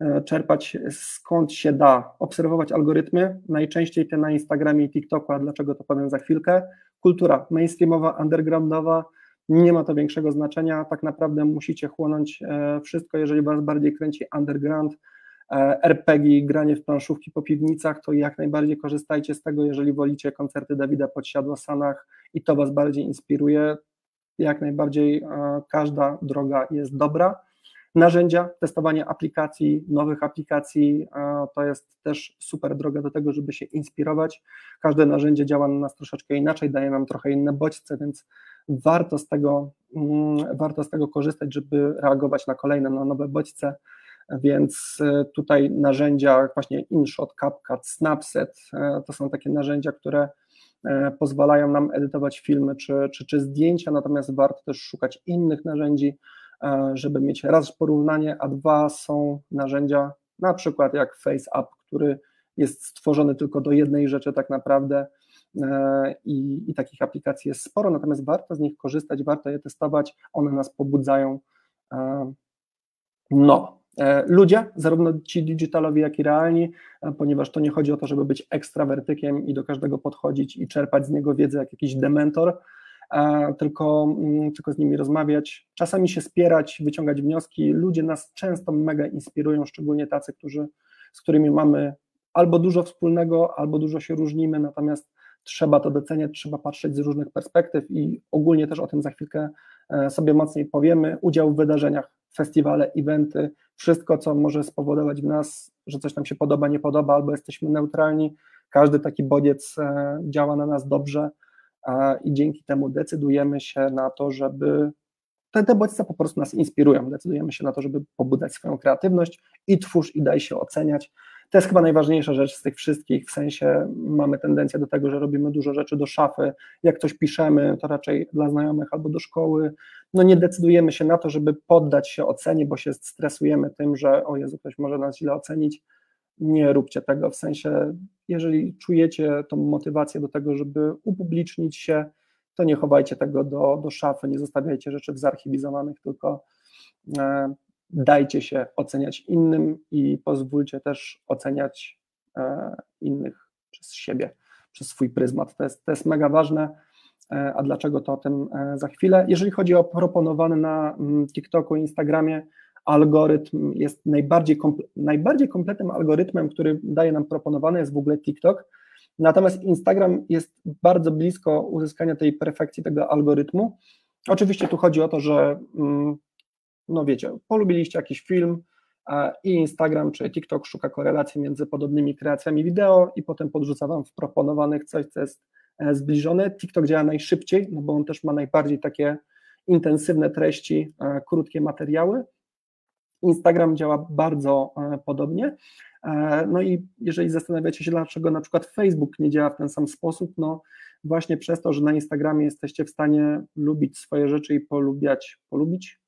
e, czerpać skąd się da, obserwować algorytmy, najczęściej te na Instagramie i TikToku, a dlaczego to powiem za chwilkę. Kultura mainstreamowa, undergroundowa, nie ma to większego znaczenia, tak naprawdę musicie chłonąć e, wszystko, jeżeli Was bardziej kręci underground, RPG, granie w planszówki po piwnicach, to jak najbardziej korzystajcie z tego, jeżeli wolicie koncerty Dawida Podsiadła Sanach i to Was bardziej inspiruje, jak najbardziej e, każda droga jest dobra. Narzędzia, testowanie aplikacji, nowych aplikacji, to jest też super droga do tego, żeby się inspirować. Każde narzędzie działa na nas troszeczkę inaczej, daje nam trochę inne bodźce, więc warto z tego, mm, warto z tego korzystać, żeby reagować na kolejne, na nowe bodźce, więc e, tutaj narzędzia właśnie InShot, CapCut, Snapset e, to są takie narzędzia, które e, pozwalają nam edytować filmy czy, czy, czy zdjęcia, natomiast warto też szukać innych narzędzi, żeby mieć raz porównanie, a dwa są narzędzia na przykład jak FaceApp, który jest stworzony tylko do jednej rzeczy tak naprawdę, i, i takich aplikacji jest sporo, natomiast warto z nich korzystać, warto je testować, one nas pobudzają. No, ludzie, zarówno ci digitalowi, jak i realni, ponieważ to nie chodzi o to, żeby być ekstrawertykiem i do każdego podchodzić i czerpać z niego wiedzę jak jakiś dementor, tylko, mm, tylko z nimi rozmawiać, czasami się spierać, wyciągać wnioski. Ludzie nas często mega inspirują, szczególnie tacy, którzy, z którymi mamy albo dużo wspólnego, albo dużo się różnimy, natomiast trzeba to doceniać, trzeba patrzeć z różnych perspektyw i ogólnie też o tym za chwilkę e, sobie mocniej powiemy. Udział w wydarzeniach, festiwale, eventy, wszystko, co może spowodować w nas, że coś nam się podoba, nie podoba, albo jesteśmy neutralni. Każdy taki bodziec e, działa na nas dobrze i dzięki temu decydujemy się na to, żeby te, te bodźce po prostu nas inspirują. Decydujemy się na to, żeby pobudzać swoją kreatywność i twórz i daj się oceniać. To jest chyba najważniejsza rzecz z tych wszystkich, w sensie mamy tendencję do tego, że robimy dużo rzeczy do szafy, jak coś piszemy, to raczej dla znajomych albo do szkoły, no nie decydujemy się na to, żeby poddać się ocenie, bo się stresujemy tym, że o Jezu, ktoś może nas źle ocenić, nie róbcie tego, w sensie jeżeli czujecie tą motywację do tego, żeby upublicznić się, to nie chowajcie tego do, do szafy, nie zostawiajcie rzeczy zarchiwizowanych, tylko e, dajcie się oceniać innym i pozwólcie też oceniać e, innych przez siebie, przez swój pryzmat. To jest, to jest mega ważne. E, a dlaczego to o tym e, za chwilę? Jeżeli chodzi o proponowany na mm, TikToku, Instagramie algorytm, jest najbardziej, komple najbardziej kompletnym algorytmem, który daje nam proponowany, jest w ogóle TikTok. Natomiast Instagram jest bardzo blisko uzyskania tej perfekcji tego algorytmu. Oczywiście tu chodzi o to, że mm, no wiecie, polubiliście jakiś film i Instagram czy TikTok szuka korelacji między podobnymi kreacjami wideo i potem podrzuca Wam w proponowanych coś, co jest e, zbliżone. TikTok działa najszybciej, no bo on też ma najbardziej takie intensywne treści, e, krótkie materiały. Instagram działa bardzo e, podobnie. No i jeżeli zastanawiacie się, dlaczego na przykład Facebook nie działa w ten sam sposób, no właśnie przez to, że na Instagramie jesteście w stanie lubić swoje rzeczy i polubiać, polubić,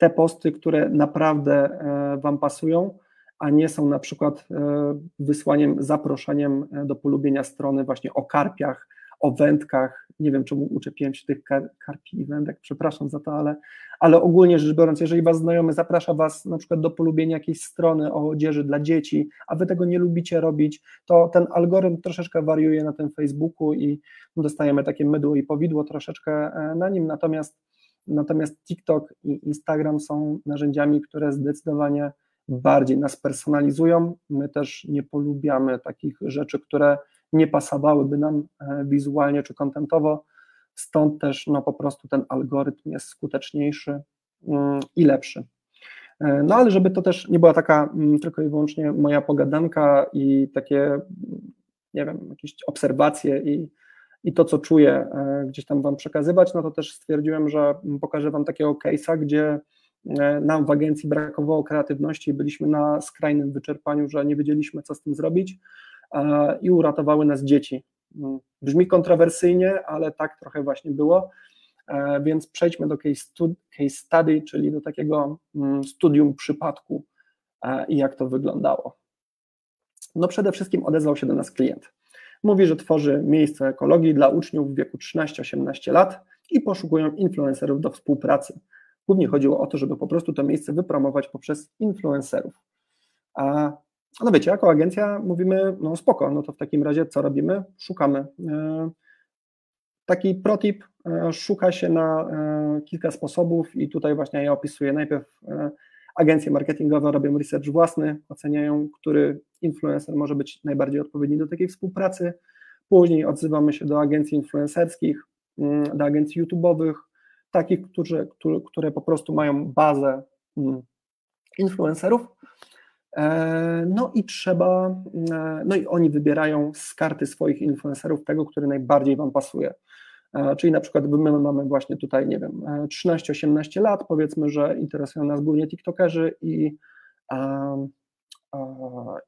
te posty, które naprawdę e, Wam pasują, a nie są na przykład e, wysłaniem, zaproszeniem e, do polubienia strony właśnie o karpiach, o wędkach. Nie wiem, czemu uczepiłem się tych kar karpi i wędek, przepraszam za to, ale, ale ogólnie rzecz biorąc, jeżeli Was znajomy zaprasza Was na przykład do polubienia jakiejś strony o odzieży dla dzieci, a Wy tego nie lubicie robić, to ten algorytm troszeczkę wariuje na tym Facebooku i dostajemy takie mydło i powidło troszeczkę na nim, natomiast Natomiast TikTok i Instagram są narzędziami, które zdecydowanie bardziej nas personalizują. My też nie polubiamy takich rzeczy, które nie pasowałyby nam e, wizualnie czy kontentowo. Stąd też no, po prostu ten algorytm jest skuteczniejszy mm, i lepszy. E, no ale żeby to też nie była taka mm, tylko i wyłącznie moja pogadanka i takie nie wiem, jakieś obserwacje i, i to, co czuję, gdzieś tam Wam przekazywać, no to też stwierdziłem, że pokażę Wam takiego case'a, gdzie nam w agencji brakowało kreatywności byliśmy na skrajnym wyczerpaniu, że nie wiedzieliśmy, co z tym zrobić i uratowały nas dzieci. Mm, brzmi kontrowersyjnie, ale tak trochę właśnie było. E, więc przejdźmy do case study, czyli do takiego mm, studium przypadku e, i jak to wyglądało. No przede wszystkim odezwał się do nas klient. Mówi, że tworzy miejsce ekologii dla uczniów w wieku 13-18 lat i poszukują influencerów do współpracy. Głównie chodziło o to, żeby po prostu to miejsce wypromować poprzez influencerów. A no wiecie, jako agencja mówimy, no spoko, no to w takim razie co robimy? Szukamy. E, taki protip, e, szuka się na e, kilka sposobów i tutaj właśnie ja opisuję najpierw agencje marketingowe robią research własny, oceniają, który influencer może być najbardziej odpowiedni do takiej współpracy. Później odzywamy się do agencji influencerskich, mm, do agencji YouTube'owych, takich, którzy, które, po prostu mają bazę mm, influencerów E, no i trzeba, e, no i oni wybierają z karty swoich influencerów tego, który najbardziej Wam pasuje. E, czyli na przykład my mamy właśnie tutaj, nie wiem, 13-18 lat, powiedzmy, że interesują nas głównie TikTokerzy i,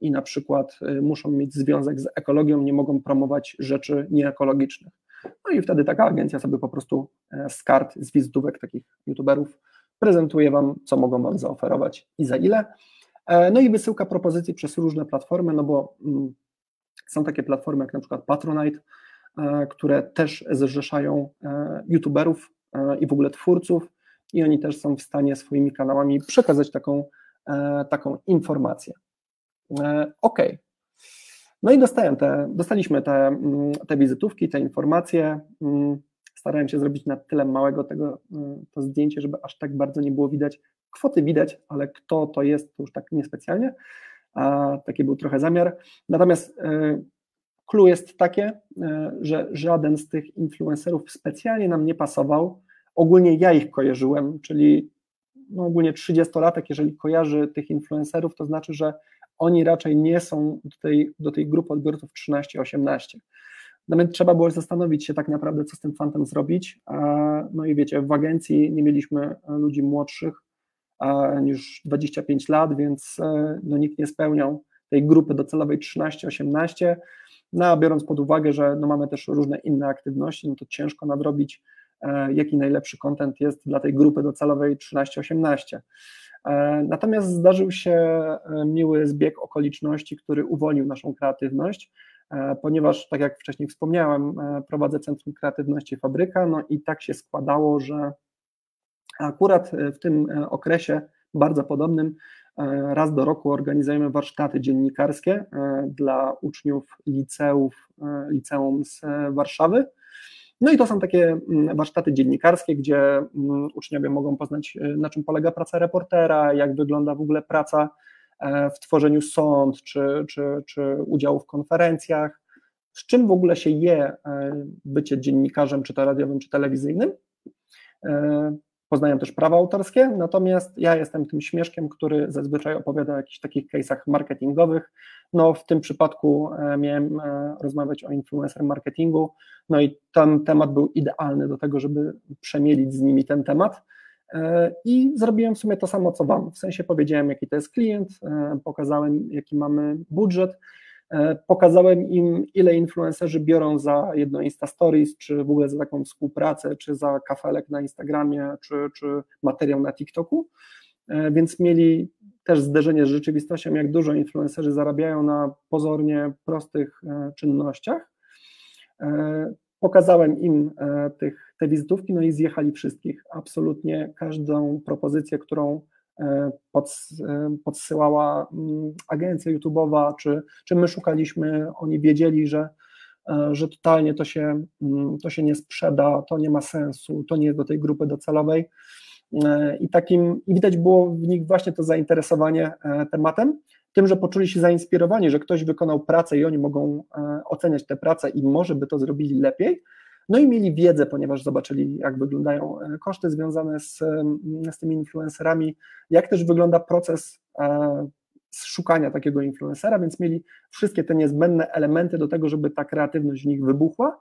i na przykład muszą mieć związek z ekologią, nie mogą promować rzeczy nieekologicznych. No i wtedy taka agencja sobie po prostu z kart, z wizytówek takich youtuberów prezentuje Wam, co mogą Wam zaoferować i za ile. E, no i wysyłka propozycji przez różne platformy, no bo mm, są takie platformy jak na przykład Patronite, e, które też zrzeszają e, youtuberów i w ogóle twórców i oni też są w stanie swoimi kanałami przekazać taką, taką informację. Ok. No i dostałem te, dostaliśmy te, mm, te wizytówki, te informacje. Mm, starałem się zrobić na tyle małego tego to zdjęcie, żeby aż tak bardzo nie było widać Kwoty widać, ale kto to jest, to już tak niespecjalnie. A taki był trochę zamiar. Natomiast e, clue jest takie, e, że żaden z tych influencerów specjalnie nam nie pasował. Ogólnie ja ich kojarzyłem, czyli no ogólnie 30-latek, jeżeli kojarzy tych influencerów, to znaczy, że oni raczej nie są do tej, do tej grupy odbiorców 13-18. Nawet trzeba było zastanowić się tak naprawdę, co z tym fantem zrobić. No i wiecie, w agencji nie mieliśmy ludzi młodszych, niż 25 lat, więc e, no, nikt nie spełniał tej grupy docelowej 13-18. No a biorąc pod uwagę, że no, mamy też różne inne aktywności, no to ciężko nadrobić, e, jaki najlepszy kontent jest dla tej grupy docelowej 13-18. E, natomiast zdarzył się miły zbieg okoliczności, który uwolnił naszą kreatywność, ponieważ, tak jak wcześniej wspomniałem, prowadzę Centrum Kreatywności Fabryka, no i tak się składało, że Akurat e, w tym e, okresie bardzo podobnym e, raz do roku organizujemy warsztaty dziennikarskie dla uczniów liceów, liceum z Warszawy. No i to są takie mm, warsztaty dziennikarskie, gdzie mm, uczniowie mogą poznać, na czym polega praca reportera, jak wygląda w ogóle praca w tworzeniu sąd, czy, czy, czy udział w konferencjach, z czym w ogóle się je bycie dziennikarzem, czy to radiowym, czy telewizyjnym poznają też prawa autorskie, natomiast ja jestem tym śmieszkiem, który zazwyczaj opowiada o jakichś takich case'ach marketingowych. No w tym przypadku e, miałem e, rozmawiać o influencer marketingu, no i ten temat był idealny do tego, żeby przemielić z nimi ten temat. E, I zrobiłem w sumie to samo co Wam, w sensie powiedziałem, jaki to jest klient, pokazałem, jaki mamy budżet, pokazałem im, ile influencerzy biorą za jedno Insta Stories, czy w ogóle za taką współpracę, czy za kafelek na Instagramie, czy, czy materiał na TikToku. E, więc mieli też zderzenie z rzeczywistością, jak dużo influencerzy zarabiają na pozornie prostych e, czynnościach. Pokazałem im tych, te wizytówki, no i zjechali wszystkich. Absolutnie każdą propozycję, którą E, e, podsyłała mm, agencja YouTube'owa, czy, czy my szukaliśmy, oni wiedzieli, że, e, że totalnie to się, mm, to się nie sprzeda, to nie ma sensu, to nie jest do tej grupy docelowej. I takim, i widać było w nich właśnie to zainteresowanie tematem, tym, że poczuli się zainspirowani, że ktoś wykonał pracę i oni mogą oceniać tę pracę i może by to zrobili lepiej, no i mieli wiedzę, ponieważ zobaczyli, jak wyglądają e, koszty związane z, z tymi influencerami, jak też wygląda proces e, szukania takiego influencera, więc mieli wszystkie te niezbędne elementy do tego, żeby ta kreatywność w nich wybuchła.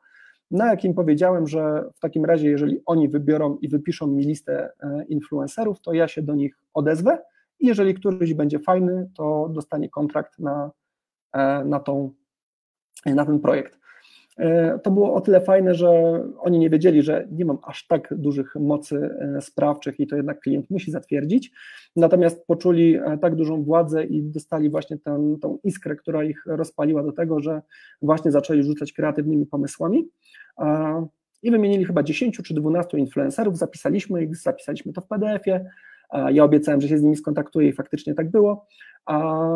No jak im powiedziałem, że w takim razie, jeżeli oni wybiorą i wypiszą mi listę e, influencerów, to ja się do nich odezwę i jeżeli któryś będzie fajny, to dostanie kontrakt na, na, tą, na ten projekt. E, to było o tyle fajne, że oni nie wiedzieli, że nie mam aż tak dużych mocy e, sprawczych i to jednak klient musi zatwierdzić. Natomiast poczuli e, tak dużą władzę i dostali właśnie tę, tą iskrę, która ich rozpaliła do tego, że właśnie zaczęli rzucać kreatywnymi pomysłami. I wymienili chyba 10 czy 12 influencerów, zapisaliśmy ich, zapisaliśmy to w PDF-ie. Ja obiecałem, że się z nimi skontaktuję i faktycznie tak było.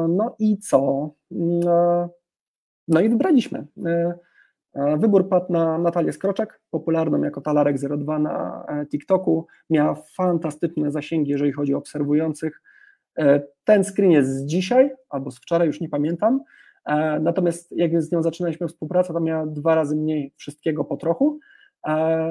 No i co? Mm, no i wybraliśmy. Wybór padł na Natalię Skroczek, popularną jako Talarek02 na e, TikToku. Miała fantastyczne zasięgi, jeżeli chodzi o obserwujących. E, ten screen jest z dzisiaj, albo z wczoraj, już nie pamiętam. E, natomiast jak z nią zaczynaliśmy współpracę, to miała dwa razy mniej wszystkiego po trochu.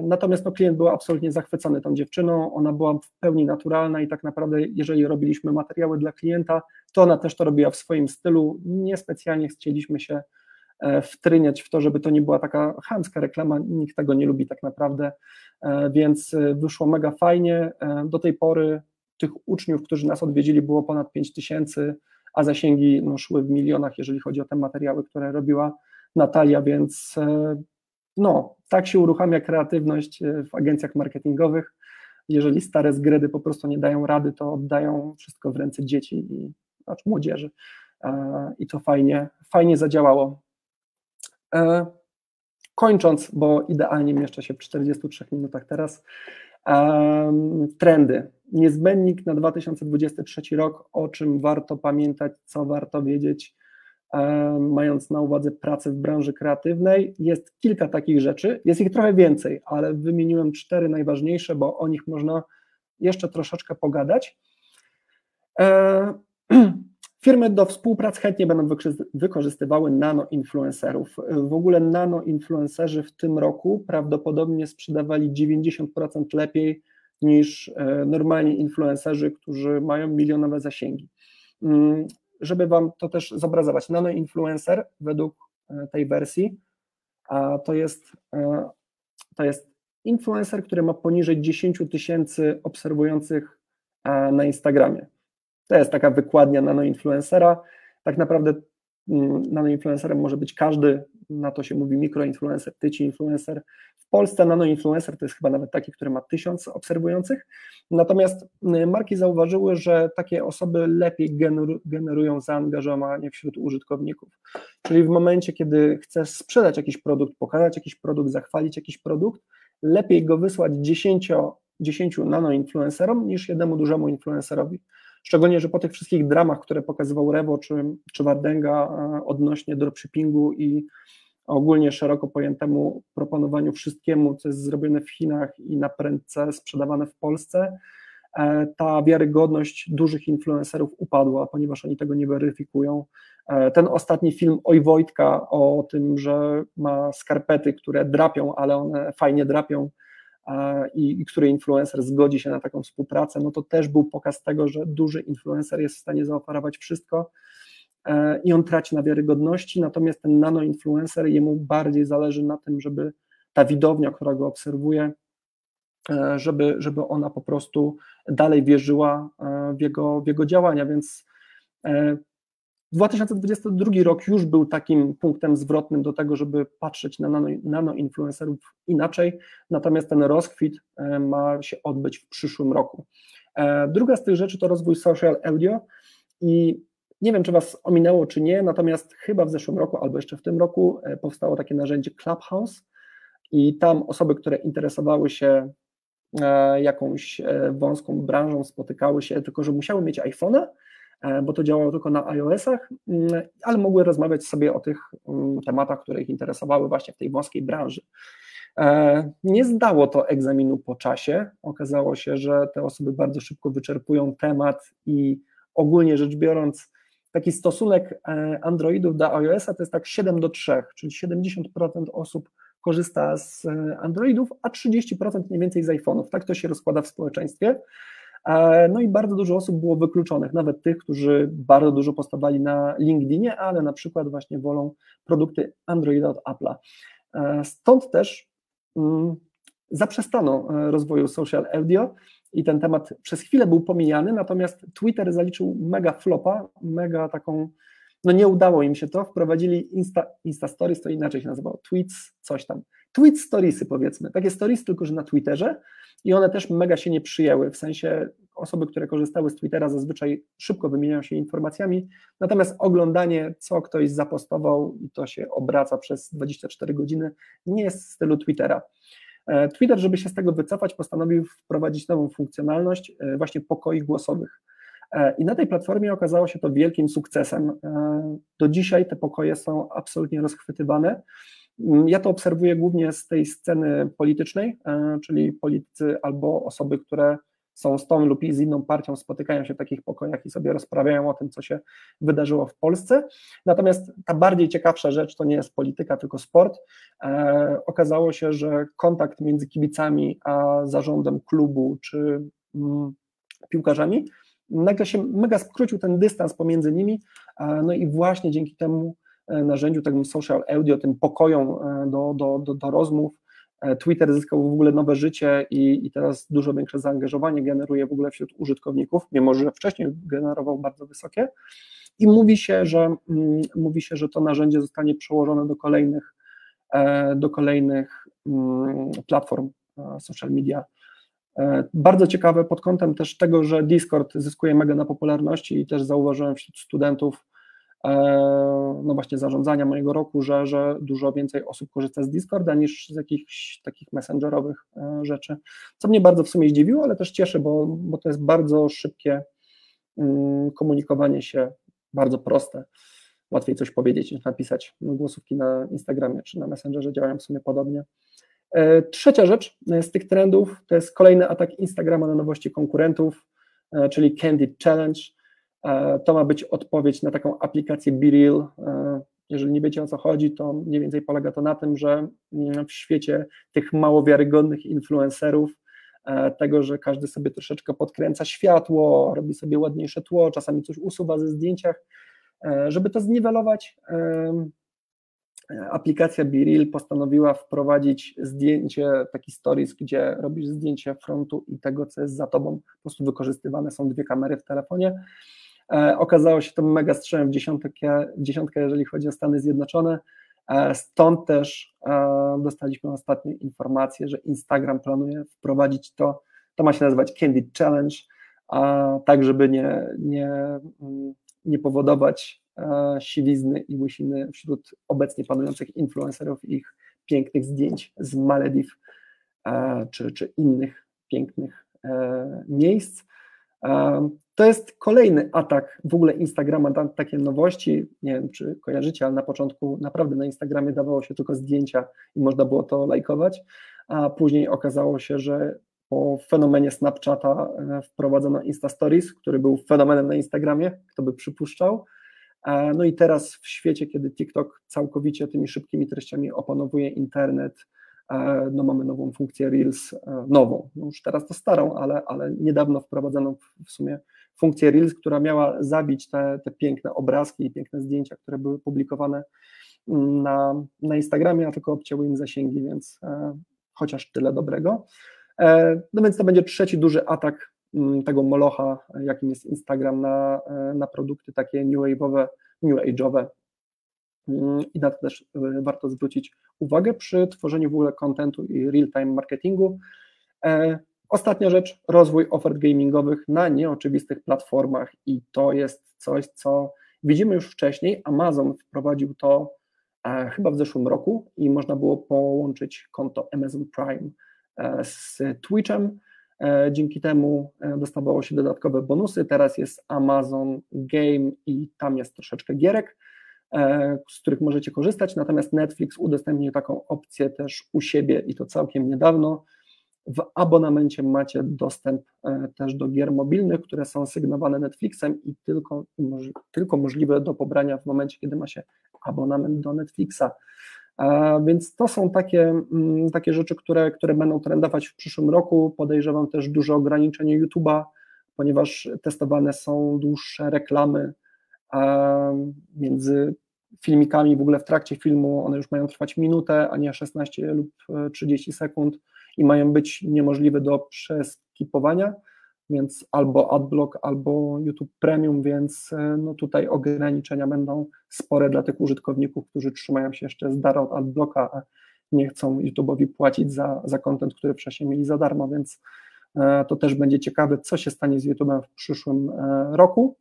Natomiast no, klient był absolutnie zachwycony tą dziewczyną, ona była w pełni naturalna i tak naprawdę, jeżeli robiliśmy materiały dla klienta, to ona też to robiła w swoim stylu. Niespecjalnie chcieliśmy się E, wtryniać w to, żeby to nie była taka chamska reklama, nikt tego nie lubi tak naprawdę, e, więc e, wyszło mega fajnie. Do tej pory tych uczniów, którzy nas odwiedzili, było ponad 5 tysięcy, a zasięgi no, szły w milionach, jeżeli chodzi o te materiały, które robiła Natalia, więc no, tak się uruchamia kreatywność w agencjach marketingowych. Jeżeli stare zgredy po prostu nie dają rady, to oddają wszystko w ręce dzieci i znaczy młodzieży. I to fajnie, fajnie zadziałało. E, kończąc, bo idealnie mieszczę się w 43 minutach teraz, trendy. Niezbędnik na 2023 rok, o czym warto pamiętać, co warto wiedzieć, mając na uwadze pracę w branży kreatywnej. Jest kilka takich rzeczy, jest ich trochę więcej, ale wymieniłem cztery najważniejsze, bo o nich można jeszcze troszeczkę pogadać. *clears throat* Firmy do współpracy chętnie będą wykorzystywały nano-influencerów. W ogóle nano-influencerzy w tym roku prawdopodobnie sprzedawali 90% lepiej niż e, normalni influencerzy, którzy mają milionowe zasięgi. Mm, żeby Wam to też zobrazować, nano-influencer według e, tej wersji to jest, e, to jest influencer, który ma poniżej 10 tysięcy obserwujących na Instagramie. To jest taka wykładnia nanoinfluencera. Tak naprawdę mm, nanoinfluencerem może być każdy, na to się mówi mikroinfluencer, tyci influencer. W Polsce nanoinfluencer to jest chyba nawet taki, który ma tysiąc obserwujących. Natomiast mm, marki zauważyły, że takie osoby lepiej generują zaangażowanie wśród użytkowników. Czyli w momencie, kiedy chcesz sprzedać jakiś produkt, pokazać jakiś produkt, zachwalić jakiś produkt, lepiej go wysłać 10, 10 nanoinfluencerom niż jednemu dużemu influencerowi. Szczególnie, że po tych wszystkich dramach, które pokazywał Rewo czy, czy Wardenga e, odnośnie dropshippingu i ogólnie szeroko pojętemu proponowaniu wszystkiemu, co jest zrobione w Chinach i na prędce sprzedawane w Polsce, e, ta wiarygodność dużych influencerów upadła, ponieważ oni tego nie weryfikują. E, ten ostatni film Oj Wojtka o tym, że ma skarpety, które drapią, ale one fajnie drapią, i, i który influencer zgodzi się na taką współpracę, no to też był pokaz tego, że duży influencer jest w stanie zaoferować wszystko e, i on traci na wiarygodności, natomiast ten nano-influencer, jemu bardziej zależy na tym, żeby ta widownia, która go obserwuje, e, żeby, żeby ona po prostu dalej wierzyła e, w jego, w jego działania, więc 2022 rok już był takim punktem zwrotnym do tego, żeby patrzeć na nano, nano-influencerów inaczej, natomiast ten rozkwit e, ma się odbyć w przyszłym roku. E, druga z tych rzeczy to rozwój social audio i nie wiem, czy Was ominęło, czy nie, natomiast chyba w zeszłym roku albo jeszcze w tym roku e, powstało takie narzędzie Clubhouse i tam osoby, które interesowały się jakąś wąską branżą, spotykały się, tylko że musiały mieć iPhone'a, bo to działało tylko na iOS-ach, mm, ale mogły rozmawiać sobie o tych mm, tematach, które ich interesowały właśnie w tej wąskiej branży. E, nie zdało to egzaminu po czasie. Okazało się, że te osoby bardzo szybko wyczerpują temat i ogólnie rzecz biorąc, taki stosunek e, Androidów do iOS-a to jest tak 7 do 3, czyli 70% osób korzysta z Androidów, a 30% mniej więcej z iPhone'ów. Tak to się rozkłada w społeczeństwie. No i bardzo dużo osób było wykluczonych, nawet tych, którzy bardzo dużo postawali na LinkedInie, ale na przykład właśnie wolą produkty Androida od Apple'a. Stąd też mm, zaprzestano rozwoju social audio i ten temat przez chwilę był pomijany, natomiast Twitter zaliczył mega flopa, mega taką, no nie udało im się to, wprowadzili Insta, Insta Stories, to inaczej się nazywało, tweets, coś tam, tweet storiesy powiedzmy, takie stories tylko, że na Twitterze i one też mega się nie przyjęły, w sensie osoby, które korzystały z Twittera zazwyczaj szybko wymieniają się informacjami, natomiast oglądanie, co ktoś zapostował i to się obraca przez 24 godziny, nie jest w stylu Twittera. E, Twitter, żeby się z tego wycofać, postanowił wprowadzić nową funkcjonalność e, właśnie pokoi głosowych. E, I na tej platformie okazało się to wielkim sukcesem. Do dzisiaj te pokoje są absolutnie rozchwytywane. Mm, ja to obserwuję głównie z tej sceny politycznej, czyli politycy albo osoby, które są z tą lub z inną partią, spotykają się w takich pokojach i sobie rozprawiają o tym, co się wydarzyło w Polsce. Natomiast ta bardziej ciekawsza rzecz to nie jest polityka, tylko sport. E, okazało się, że kontakt między kibicami a zarządem klubu czy mm, piłkarzami nagle się mega skrócił ten dystans pomiędzy nimi, no i właśnie dzięki temu e, narzędziu, temu social audio, tym pokojom e, do, do, do, do rozmów, E, Twitter zyskał w ogóle nowe życie i, i teraz dużo większe zaangażowanie generuje w ogóle wśród użytkowników, mimo że wcześniej generował bardzo wysokie. I mówi się, że mm, mówi się, że to narzędzie zostanie przełożone do kolejnych, do kolejnych mm, platform social media. Bardzo ciekawe pod kątem też tego, że Discord zyskuje mega na popularności i też zauważyłem wśród studentów E, no właśnie zarządzania mojego roku, że, że dużo więcej osób korzysta z Discorda niż z jakichś takich messengerowych e, rzeczy, co mnie bardzo w sumie zdziwiło, ale też cieszy, bo, bo to jest bardzo szybkie mm, komunikowanie się, bardzo proste. Łatwiej coś powiedzieć niż napisać. Głosówki na Instagramie czy na Messengerze działają w sumie podobnie. E, trzecia rzecz z tych trendów to jest kolejny atak Instagrama na nowości konkurentów, czyli Candid Challenge. E, to ma być odpowiedź na taką aplikację BeReal. E, jeżeli nie wiecie o co chodzi, to mniej więcej polega to na tym, że mm, w świecie tych mało wiarygodnych influencerów, e, tego, że każdy sobie troszeczkę podkręca światło, robi sobie ładniejsze tło, czasami coś usuwa ze zdjęciach, żeby to zniwelować, aplikacja BeReal postanowiła wprowadzić zdjęcie, taki stories, gdzie robisz zdjęcie frontu i tego, co jest za tobą, po prostu wykorzystywane są dwie kamery w telefonie. E, okazało się to mega strzałem w dziesiątkę, w dziesiątkę, jeżeli chodzi o Stany Zjednoczone. E, stąd też e, dostaliśmy ostatnią informację, że Instagram planuje wprowadzić to, to ma się nazywać Candid Challenge, tak żeby nie, nie, mm, nie powodować siwizny i łysiny wśród obecnie panujących influencerów i ich pięknych zdjęć z Malediw czy, czy innych pięknych miejsc. To jest kolejny atak w ogóle Instagrama, tam takie nowości, nie wiem czy kojarzycie, ale na początku naprawdę na Instagramie dawało się tylko zdjęcia i można było to lajkować, a później okazało się, że po fenomenie Snapchata e, wprowadzono Insta Stories, który był fenomenem na Instagramie, kto by przypuszczał. E, no i teraz w świecie, kiedy TikTok całkowicie tymi szybkimi treściami opanowuje internet, e, no mamy nową funkcję Reels, nową, no już teraz to starą, ale, ale niedawno wprowadzoną w sumie funkcję Reels, która miała zabić te, te piękne obrazki i piękne zdjęcia, które były publikowane mm, na, na Instagramie, a tylko obcięły im zasięgi, więc e, chociaż tyle dobrego. E, no więc to będzie trzeci duży atak tego molocha, jakim jest Instagram na, e, na produkty takie new wave'owe, new age'owe. Mm, I na to też e, warto zwrócić uwagę przy tworzeniu w ogóle kontentu i real-time marketingu. E, Ostatnia rzecz, rozwój ofert gamingowych na nieoczywistych platformach i to jest coś, co widzimy już wcześniej. Amazon wprowadził to chyba w zeszłym roku i można było połączyć konto Amazon Prime z Twitchem. E, dzięki temu e, dostawało się dodatkowe bonusy. Teraz jest Amazon Game i tam jest troszeczkę gierek, e, z których możecie korzystać. Natomiast Netflix udostępnił taką opcję też u siebie i to całkiem niedawno w abonamencie macie dostęp też do gier mobilnych, które są sygnowane Netflixem i tylko, tylko możliwe do pobrania w momencie, kiedy ma się abonament do Netflixa. E, więc to są takie, mm, takie rzeczy, które, które będą trendować w przyszłym roku. Podejrzewam też duże ograniczenie YouTube'a ponieważ testowane są dłuższe reklamy między filmikami, w ogóle w trakcie filmu one już mają trwać minutę, a nie 16 lub 30 sekund i mają być niemożliwe do przeskipowania, więc albo AdBlock, albo YouTube Premium, więc no tutaj ograniczenia będą spore dla tych użytkowników, którzy trzymają się jeszcze z dara AdBlocka, a nie chcą YouTube'owi płacić za, za content, który wcześniej mieli za darmo, więc e, to też będzie ciekawe, co się stanie z YouTube'em w przyszłym e, roku.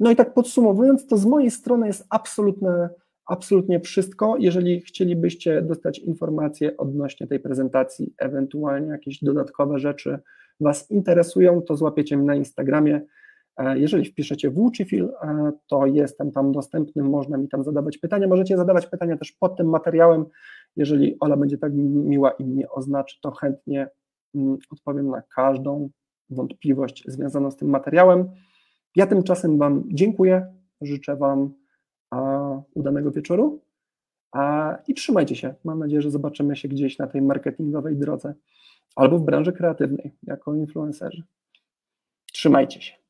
No i tak podsumowując, to z mojej strony jest absolutne, absolutnie wszystko. Jeżeli chcielibyście dostać informacje odnośnie tej prezentacji, ewentualnie jakieś dodatkowe rzeczy Was interesują, to złapiecie mnie na Instagramie. E, jeżeli wpiszecie Włóczyfil, to jestem tam dostępny, można mi tam zadawać pytania. Możecie zadawać pytania też pod tym materiałem. Jeżeli Ola będzie tak miła i mnie oznaczy, to chętnie mm, odpowiem na każdą wątpliwość związaną z tym materiałem. Ja tymczasem Wam dziękuję, życzę Wam udanego wieczoru i trzymajcie się. Mam nadzieję, że zobaczymy się gdzieś na tej marketingowej drodze albo w branży kreatywnej jako influencerzy. Trzymajcie się.